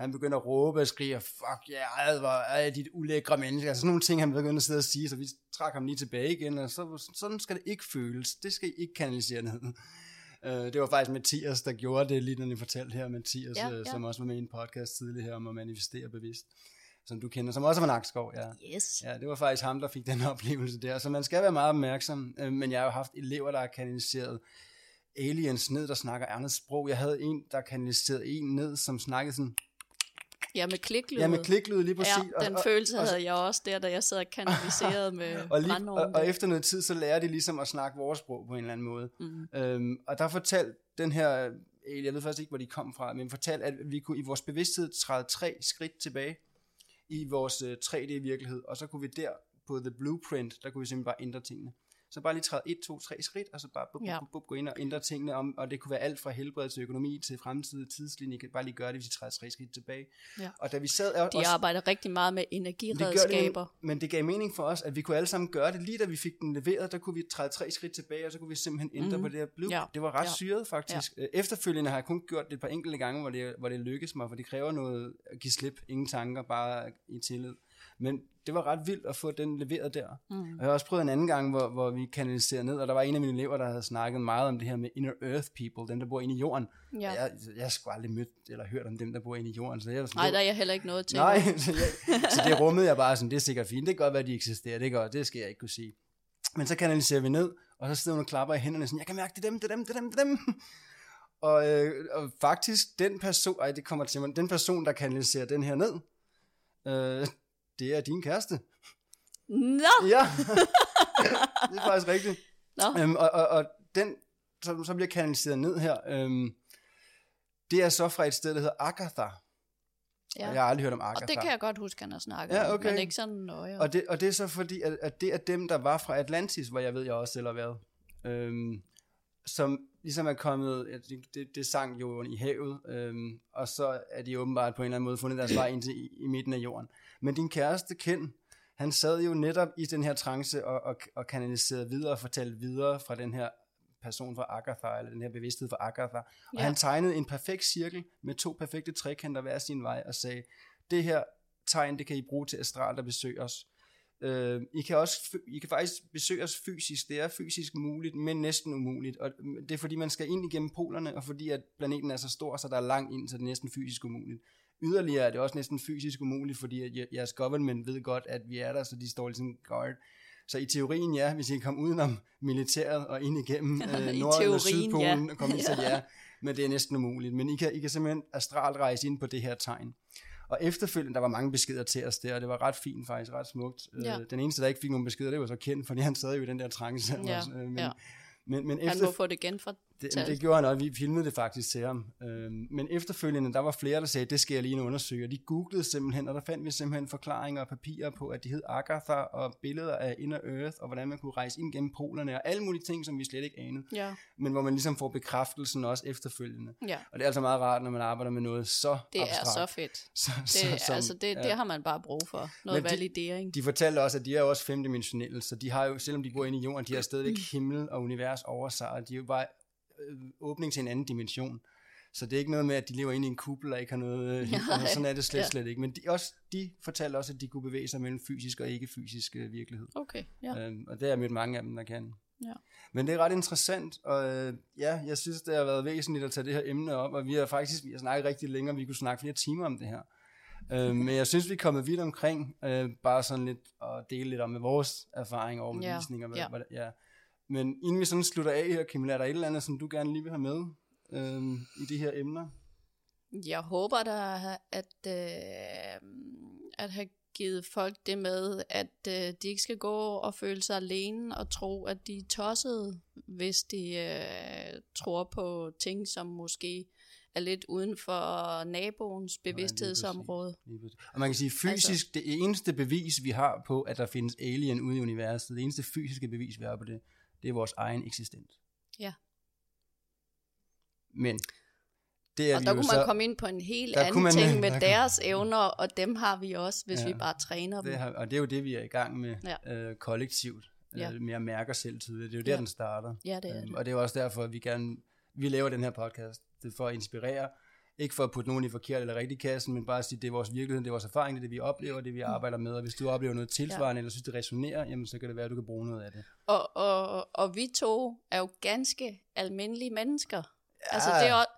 Han begyndte at råbe og skrige, fuck ja, yeah, hvor er dit ulækre menneske. Altså sådan nogle ting, han begyndte at sidde og sige, så vi trak ham lige tilbage igen, og så, sådan skal det ikke føles. Det skal I ikke kanalisere ned. Uh, det var faktisk Mathias, der gjorde det, lige når I fortalte her, Mathias, ja, uh, ja. som også var med i en podcast tidligere om at manifestere bevidst som du kender, som også var Nakskov. Ja. Yes. ja, det var faktisk ham, der fik den oplevelse der. Så man skal være meget opmærksom. Uh, men jeg har jo haft elever, der har kanaliseret aliens ned, der snakker andet sprog. Jeg havde en, der kanaliserede en ned, som snakkede sådan... Ja, med kliklyd. Ja, med kliklyd lige præcis. Ja, den og, følelse og, havde jeg også der, da jeg sad og kanaliserede med og, lige, og, og efter noget tid, så lærer de ligesom at snakke vores sprog på en eller anden måde. Mm. Øhm, og der fortalte den her, jeg ved faktisk ikke, hvor de kom fra, men fortalte, at vi kunne i vores bevidsthed træde tre skridt tilbage i vores 3D-virkelighed, øh, og så kunne vi der på The Blueprint, der kunne vi simpelthen bare ændre tingene. Så bare lige træde 1, 2, 3 skridt, og så bare bup, ja. bup, bup, gå ind og ændre tingene om, og det kunne være alt fra helbred til økonomi til fremtidig tidslinje, kan bare lige gøre det, hvis I træder 3 skridt tilbage. Ja. Og da vi sad De også, arbejder rigtig meget med energiredskaber. Det, men det gav mening for os, at vi kunne alle sammen gøre det, lige da vi fik den leveret, der kunne vi træde 3 skridt tilbage, og så kunne vi simpelthen ændre mm. på det her blue. Ja. Det var ret ja. syret faktisk. Ja. Øh, efterfølgende har jeg kun gjort det et par enkelte gange, hvor det, hvor det lykkedes mig, for det kræver noget at give slip, ingen tanker, bare i tillid. Men det var ret vildt at få den leveret der. Mm. Og jeg har også prøvet en anden gang, hvor, hvor vi kanaliserede ned, og der var en af mine elever, der havde snakket meget om det her med inner earth people, dem der bor inde i jorden. Ja. Jeg, jeg har sgu aldrig mødt eller hørt om dem, der bor inde i jorden. Så jeg, sådan, Nej, der er jeg heller ikke noget til. Nej, så, jeg, så det rummede jeg bare sådan, det er sikkert fint, det kan godt være, de eksisterer, det, godt, det skal jeg ikke kunne sige. Men så kanaliserer vi ned, Og så sidder hun og klapper i hænderne sådan, jeg kan mærke, det er dem, det er dem, det er dem, det er dem. Og, øh, og faktisk, den person, ej, det kommer til mig, den person, der kanaliserer den her ned, øh, det er din kæreste. Nå! Ja, det er faktisk rigtigt. Nå. Øhm, og, og, og den, som så bliver kanaliseret ned her, øhm, det er så fra et sted, der hedder Agatha. Ja. Jeg har aldrig hørt om Agatha. Og det kan jeg godt huske, han har snakket Ja, om, okay. men ikke sådan nøje. Og det, og det er så fordi, at, at det er dem, der var fra Atlantis, hvor jeg ved, jeg også selv har været. Øhm, som ligesom er kommet, ja, det, det, det sang jo i havet, øhm, og så er de åbenbart på en eller anden måde fundet deres vej ind til, i, i midten af jorden. Men din kæreste, Ken, han sad jo netop i den her trance og, og, og kanaliserede videre og fortalte videre fra den her person fra Agatha, eller den her bevidsthed fra Agatha. Og Ja. han tegnede en perfekt cirkel med to perfekte trekanter hver sin vej og sagde, det her tegn, det kan I bruge til astralt at besøge os. Øh, I, kan også, I kan faktisk besøge os fysisk. Det er fysisk muligt, men næsten umuligt. Og det er fordi, man skal ind igennem polerne, og fordi at planeten er så stor, så der er langt ind, så det er næsten fysisk umuligt. Yderligere er det også næsten fysisk umuligt, fordi at je- jeres government ved godt, at vi er der, så de står ligesom guard. Så i teorien ja, hvis I kan komme udenom militæret og ind igennem øh, Nord- teorien, Sydpolen ja. og komme ind, så ja. Men det er næsten umuligt. Men I kan, I kan simpelthen astralt rejse ind på det her tegn. Og efterfølgende, der var mange beskeder til os der, og det var ret fint faktisk, ret smukt. Ja. Øh, Den eneste, der ikke fik nogen beskeder, det var så kendt, fordi han sad jo i den der trance. Ja, øh, men, ja. men, men Han efter, må få det genfortalt. Det, men det gjorde han også, vi filmede det faktisk til ham. Øhm, men efterfølgende, der var flere, der sagde, det skal jeg lige undersøge. Og de googlede simpelthen, og der fandt vi simpelthen forklaringer og papirer på, at de hed Agatha, og billeder af Inner Earth, og hvordan man kunne rejse ind gennem polerne, og alle mulige ting, som vi slet ikke anede. Ja, Men hvor man ligesom får bekræftelsen også efterfølgende. ja. Og det er altså meget rart, når man arbejder med noget så Det er abstrakt. så fedt. Så, Det, som- altså det, ja. det har man bare brug for. Noget Men validering. De fortalte også, at de er også femdimensionelle, så de har jo, selvom de bor inde i jorden, de har stadigvæk himmel og univers over sig, og de er jo bare åbning til en anden dimension. Så det er ikke noget med, at de lever inde i en kuppel og ikke har noget... Øh, Nej. altså, sådan er det slet, Ja. slet ikke. Men de, også, de fortalte også, at de kunne bevæge sig mellem fysisk og ikke-fysisk øh, virkelighed. Okay, ja. Øhm, og det har jeg mødt mange af dem, der kan. Ja. Men det er ret interessant, og øh, ja, jeg synes, det har været væsentligt at tage det her emne op, og vi har faktisk vi har snakket rigtig længe, vi kunne snakke flere timer om det her. Øh, men jeg synes, vi er kommet vidt omkring, øh, bare sådan lidt at dele lidt om med vores erfaring og Ja, overbevisning. Og hvad, ja. hvad, ja. Men inden vi sådan slutter af her, Kim, er der et eller andet, som du gerne lige vil have med øh, i de her emner? Jeg håber da, at, øh, at have givet folk det med, at øh, de ikke skal gå og føle sig alene og tro, at de er tossede, hvis de øh, tror på ting, som måske er lidt uden for naboens bevidsthedsområde. Lige præcis. Og man kan sige fysisk, altså, det eneste bevis, vi har på, at der findes alien ude i universet, det eneste fysiske bevis, vi har på det, det er vores egen eksistens. Ja. Men det er Og der kunne så, man komme ind på en helt anden man- ting med deres evner, og dem har vi også, hvis Ja. vi bare træner dem. det har, og det er jo det, vi er i gang med Ja. øh, kollektivt, Ja. øh, med at mærke os selv tydeligt. Det er jo der, Ja. den starter. Ja, det er Øhm, det. og det er jo også derfor, at vi gerne vi laver den her podcast. Det er for at inspirere, ikke for at putte nogen i forkert eller rigtig kassen, men bare at sige, det er vores virkelighed, det er vores erfaring, det er det, vi oplever, det vi Mm. arbejder med. Og hvis du oplever noget tilsvarende, ja. eller synes, det resonerer, jamen så kan det være, at du kan bruge noget af det. Og, og, og vi to er jo ganske almindelige mennesker. Ja. Altså Ja. det er også,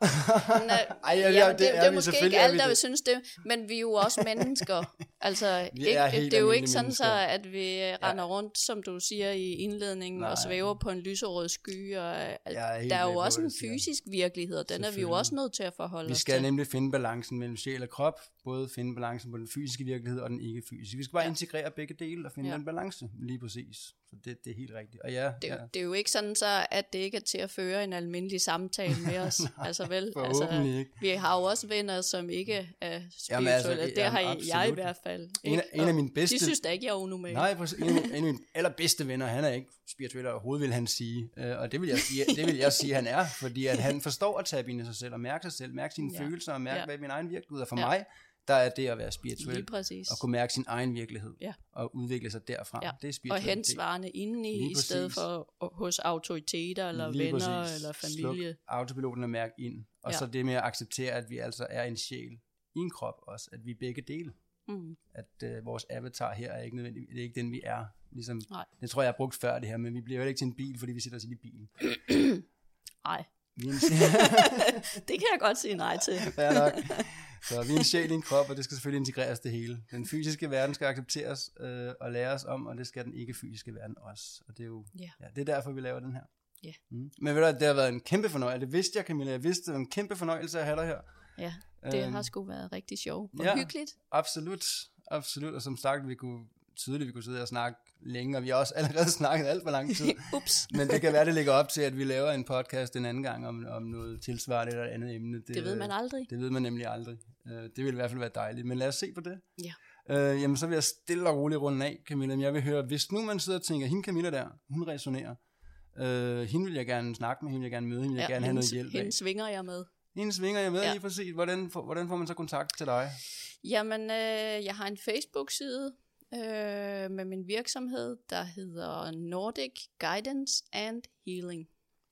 Nå, Ej, ja, ja, ja, det, det er det er vi, måske ikke alle, vi der vil synes det, men vi er jo også mennesker. Altså, Vi ikke, er det er jo ikke sådan så, at vi render rundt, som du siger i indledningen, Nej. og svæver på en lyserød sky. Og, er helt der er jo også en fysisk virkelighed, og den er vi jo også nødt til at forholde Vi os skal til. nemlig finde balancen mellem sjæl og krop, både finde balancen på den fysiske virkelighed og den ikke-fysiske. Vi skal bare ja. Integrere begge dele og finde ja. En balance, lige præcis. Så det, det er helt rigtigt. Og ja, Det, er ja. jo- det er jo ikke sådan så, at det ikke er til at føre en almindelig samtale med os. altså vel, altså, ikke. vi har jo også venner, som ikke er spirituelle. Jamen, altså, det jamen, har jeg i absolut. hvert fald. En, ikke? en af mine bedste... De synes da ikke, jeg er unormal. Nej, præcis. En, en af mine allerbedste venner, han er ikke spirituel overhovedet, vil han sige. Øh, og det vil, jeg sige, det vil jeg sige, han er, fordi at han forstår at tabe ind i sig selv, og mærke sig selv, mærke sine Ja. følelser, og mærke, Ja. hvad er min egen virkelighed. Og for ja. mig, der er det at være spirituel, og kunne mærke sin egen virkelighed, Ja. og udvikle sig derfra. Ja. Det er Og spiritualitet. hente svarene indeni, Lige i stedet for hos autoriteter, eller Lige venner, præcis. eller familie. Sluk autopiloten og mærke ind. Og Ja. så det med at acceptere, at vi altså er en sjæl i en krop også, at vi begge dele. Mm. At øh, vores avatar her er ikke nødvendigt, det er ikke den, vi er. Ligesom, Nej. det tror jeg, jeg har brugt før det her, men vi bliver jo ikke til en bil, fordi vi sætter os i bilen. Nej, Vi en det kan jeg godt sige nej til. Fair nok. Så vi er en sjæl i en krop, og det skal selvfølgelig integreres det hele. Den fysiske verden skal accepteres øh, og læres om, og det skal den ikke-fysiske verden også. Og det er jo Ja. ja, det er derfor, vi laver den her. Ja. Mm. Men ved du, det har været en kæmpe fornøjelse. Det vidste jeg, Camilla. Jeg vidste, det var en kæmpe fornøjelse at have dig her. Ja, det Øhm, har sgu været rigtig sjovt og ja. hyggeligt. Absolut, absolut. Og som sagt, vi kunne tydeligt, vi kunne sidde og snakke længe, og vi har også allerede snakket alt for lang tid. Ups, Men det kan være, det ligger op til, at vi laver en podcast en anden gang om, om noget tilsvarende eller et andet emne. det ved man aldrig. Det ved man nemlig aldrig. Øh, Det vil i hvert fald være dejligt. Men lad os se på det. Ja. Øh, jamen, så vil jeg stille og roligt runde af, Camilla. Men jeg vil høre, hvis nu man sidder og tænker, hende Camilla der, hun resonerer. Øh, hende vil jeg gerne snakke med, hende vil jeg gerne møde, hende vil jeg gerne have noget hende, hjælp af. hende svinger jeg med. Hende svinger jeg med Ja. lige præcis. Hvordan, får- hvordan får man så kontakt til dig? Jamen, øh, jeg har en Facebook-side øh, med min virksomhed, der hedder Nordic Guidance and Healing.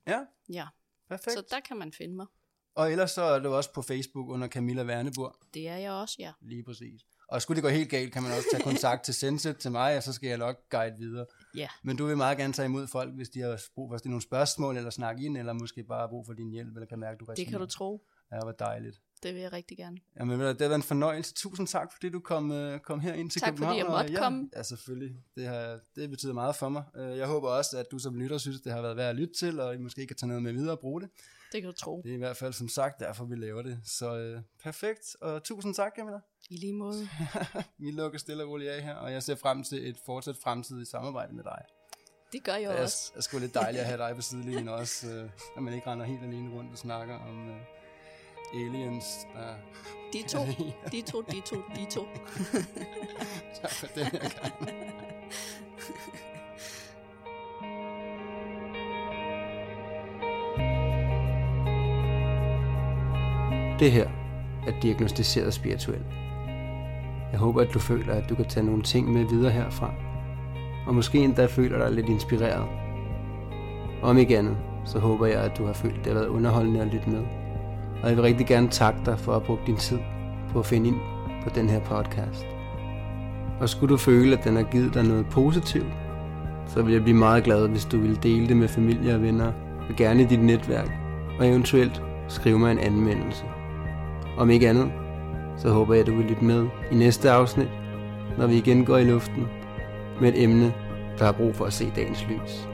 Ja, Ja, perfekt. så der kan man finde mig. Og ellers så er det også på Facebook under Camilla Værnebur. Det er jeg også, ja. Lige præcis. Og skulle det gå helt galt, kan man også tage kontakt til Senset til mig, og så skal jeg nok guide videre. Ja, Men du vil meget gerne tage imod folk, hvis de har brug for nogle spørgsmål, eller snakke ind, eller måske bare brug for din hjælp, eller kan mærke, du det kan resonerer. du tro. Ja, hvor dejligt. Det vil jeg rigtig gerne. Jamen, det har været en fornøjelse. Tusind tak, fordi du kom, øh, kom her ind til Tak, fordi København. jeg og måtte ja, komme. Ja, selvfølgelig. Det, har, det betyder meget for mig. Øh, Jeg håber også, at du som lytter synes, det har været værd at lytte til, og I måske kan tage noget med videre og bruge det. Det kan du tro. Det er i hvert fald, som sagt, derfor vi laver det. Så øh, perfekt, og tusind tak, Camilla. I lige måde. Vi lukker stille og roligt af her, og jeg ser frem til et fortsat fremtidigt samarbejde med dig. Det gør jeg Det er, også. er sgu lidt dejligt at have dig på sidelinjen også, øh, at man ikke render helt alene rundt og snakker om øh, aliens. Der... De to, de to, de to, de to. tak for den her gang. Det her er diagnostiseret spirituel. Jeg håber, at du føler, at du kan tage nogle ting med videre herfra. Og måske endda føler dig lidt inspireret. Om ikke andet, så håber jeg, at du har følt, at det har været underholdende at lytte med. Og jeg vil rigtig gerne takke dig for at bruge din tid på at finde ind på den her podcast. Og skulle du føle, at den har givet dig noget positivt, så vil jeg blive meget glad, hvis du vil dele det med familie og venner, og gerne i dit netværk, og eventuelt skrive mig en anmeldelse. Om ikke andet, så håber jeg, at du vil lytte med i næste afsnit, når vi igen går i luften med et emne, der har brug for at se dagens lys.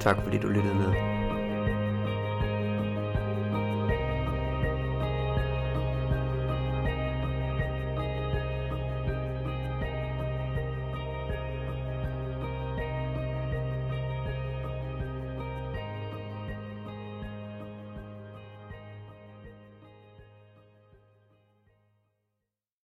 Tak fordi du lyttede med.